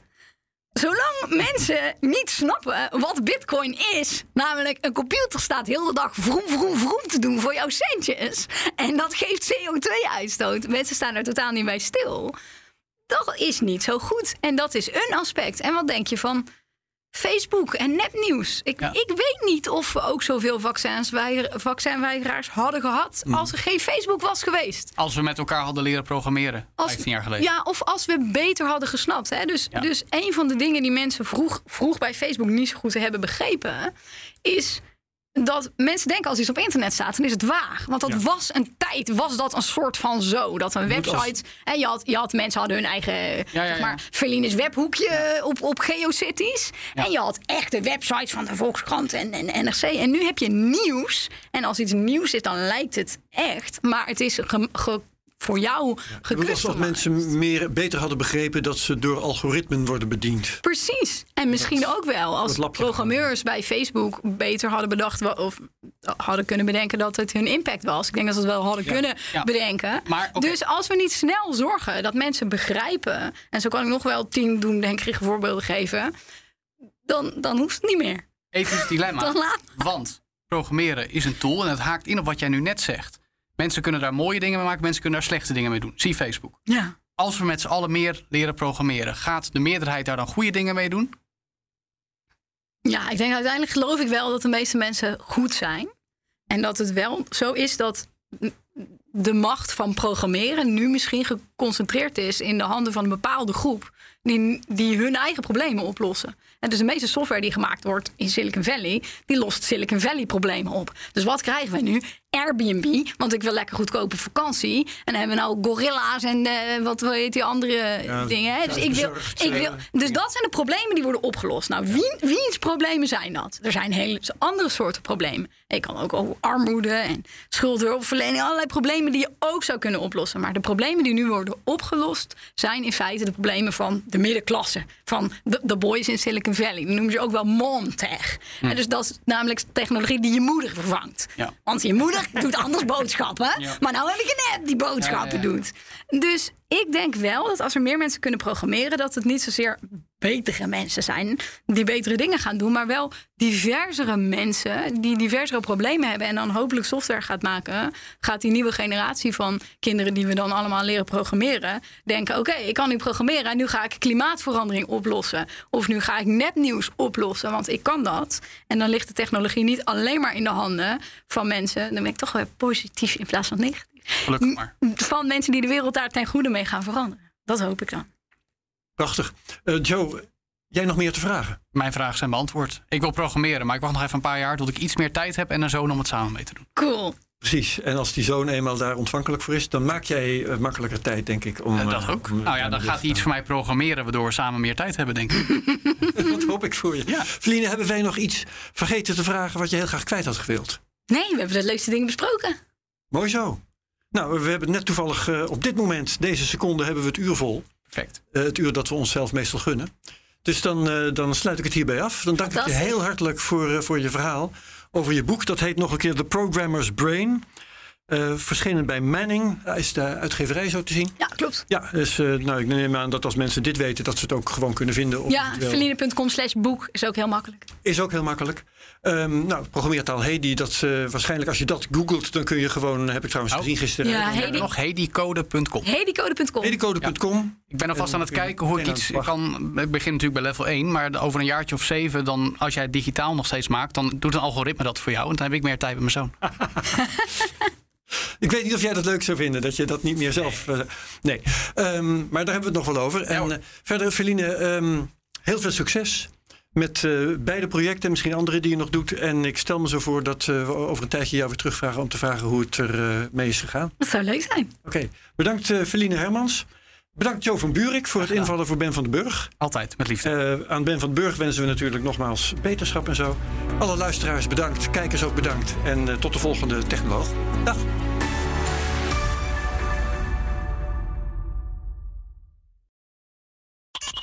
Zolang mensen niet snappen wat Bitcoin is, namelijk een computer staat heel de dag vroom, vroom, vroom te doen voor jouw centjes, en dat geeft CO2-uitstoot. Mensen staan er totaal niet bij stil. Dat is niet zo goed. En dat is een aspect. En wat denk je van Facebook en nepnieuws? Ik, Ja. ik weet niet of we ook zoveel weiger- vaccinweigeraars hadden gehad als er geen Facebook was geweest. Als we met elkaar hadden leren programmeren, Als, 15 jaar geleden. Ja, of als we beter hadden gesnapt. Hè? Dus, Ja. dus een van de dingen die mensen vroeg, vroeg bij Facebook niet zo goed hebben begrepen, is dat mensen denken als iets op internet staat, dan is het waar. Want dat Ja. was een tijd, was dat een soort van zo. Dat een als- website, hè, je, had, je had mensen hadden hun eigen, ja, zeg maar, Verlines webhoekje op, op GeoCities. En je had echte websites van de Volkskrant en, en NRC. En nu heb je nieuws. En als iets nieuws is, dan lijkt het echt. Maar het is ge- ge- voor jou als gecustomized. mensen meer, beter hadden begrepen dat ze door algoritmen worden bediend. Precies. En misschien ook wel als dat programmeurs bij Facebook beter hadden bedacht of hadden kunnen bedenken dat het hun impact was. Ik denk dat ze het wel hadden kunnen ja. bedenken. Maar. Dus als we niet snel zorgen dat mensen begrijpen, en zo kan ik nog wel tien doen, denk ik, voorbeelden geven, dan, dan hoeft het niet meer. Ethisch dilemma. Dan laat Want programmeren is een tool en het haakt in op wat jij nu net zegt. Mensen kunnen daar mooie dingen mee maken, mensen kunnen daar slechte dingen mee doen. Zie Facebook. Ja. Als we met z'n allen meer leren programmeren, gaat de meerderheid daar dan goede dingen mee doen? Ja, ik denk uiteindelijk geloof ik wel dat de meeste mensen goed zijn. En dat het wel zo is dat de macht van programmeren nu misschien geconcentreerd is in de handen van een bepaalde groep. Die, die hun eigen problemen oplossen. En dus de meeste software die gemaakt wordt in Silicon Valley, die lost Silicon Valley problemen op. Dus wat krijgen we nu? Airbnb, want ik wil lekker goedkope vakantie. En dan hebben we nou gorilla's en uh, wat heet die andere dingen. Hè? Dus, ik wil, ik wil, dus dat zijn de problemen die worden opgelost. Nou, wie, wiens problemen zijn dat? Er zijn hele andere soorten problemen. Ik kan ook over armoede en schuldhulpverlening, allerlei problemen die je ook zou kunnen oplossen. Maar de problemen die nu worden opgelost, zijn in feite de problemen van de middenklasse. Van de, de boys in Silicon Valley. Die noemen ze ook wel Montech. Hm. En dus dat is namelijk technologie die je moeder vervangt. Ja. Want je moeder doet anders boodschappen. Maar nou heb ik een app die boodschappen doet. Dus ik denk wel dat als er meer mensen kunnen programmeren, dat het niet zozeer betere mensen zijn die betere dingen gaan doen, maar wel diversere mensen die diversere problemen hebben en dan hopelijk software gaat maken, gaat die nieuwe generatie van kinderen die we dan allemaal leren programmeren, denken: oké, ik kan nu programmeren en nu ga ik klimaatverandering oplossen. Of nu ga ik nepnieuws oplossen, want ik kan dat. En dan ligt de technologie niet alleen maar in de handen van mensen. Dan ben ik toch weer positief in plaats van negatief. Gelukkig maar. Van mensen die de wereld daar ten goede mee gaan veranderen. Dat hoop ik dan. Prachtig. Uh, Joe, jij nog meer te vragen? Mijn vragen zijn beantwoord. Ik wil programmeren, maar ik wacht nog even een paar jaar tot ik iets meer tijd heb en een zoon om het samen mee te doen. Cool. Precies. En als die zoon eenmaal daar ontvankelijk voor is, dan maak jij uh, makkelijker tijd, denk ik. Om, uh, dat ook. nou ja, dan gaat hij iets voor mij programmeren, waardoor we samen meer tijd hebben, denk ik. dat hoop ik voor je. Ja. Hebben wij nog iets vergeten te vragen wat je heel graag kwijt had gewild? Nee, we hebben de leukste dingen besproken. Mooi zo. Nou, we hebben net toevallig uh, op dit moment, deze seconde, hebben we het uur vol. Perfect. Uh, het uur dat we onszelf meestal gunnen. Dus dan, uh, dan sluit ik het hierbij af. Dan dank ik je heel hartelijk voor, voor je verhaal over je boek. Dat heet nog een keer The Programmer's Brain. Uh, verschenen bij Manning, is de uitgeverij zo te zien. Ja, klopt. Ja, dus uh, nou, ik neem aan dat als mensen dit weten, dat ze het ook gewoon kunnen vinden. Op ja, verliezen.com slash boek is ook heel makkelijk. Is ook heel makkelijk. Um, nou, programmeertaal Hedi, dat uh, waarschijnlijk als je dat googelt, dan kun je gewoon, heb ik trouwens oh. gezien gisteren. Ja, nog. Hedicode.com. Hedicode.com. Ja. Ik ben alvast aan het kijken hoe ik iets kan. Ik begin natuurlijk bij level 1, maar over een jaartje of zeven, dan, als jij het digitaal nog steeds maakt, dan doet een algoritme dat voor jou. En dan heb ik meer tijd met mijn zoon. Ik weet niet of jij dat leuk zou vinden, dat je dat niet meer zelf. Nee, um, maar daar hebben we het nog wel over. En uh, verder, Feline, um, heel veel succes met uh, beide projecten, misschien andere die je nog doet. En ik stel me zo voor dat we over een tijdje jou weer terugvragen om te vragen hoe het er mee is gegaan. Dat zou leuk zijn. Oké, okay. bedankt Feline Hermans. Bedankt Jo van Buurik voor het invallen voor Ben van den Burg. Altijd, met liefde. Uh, aan Ben van den Burg wensen we natuurlijk nogmaals beterschap en zo. Alle luisteraars bedankt, kijkers ook bedankt. En uh, tot de volgende Technoloog. Dag.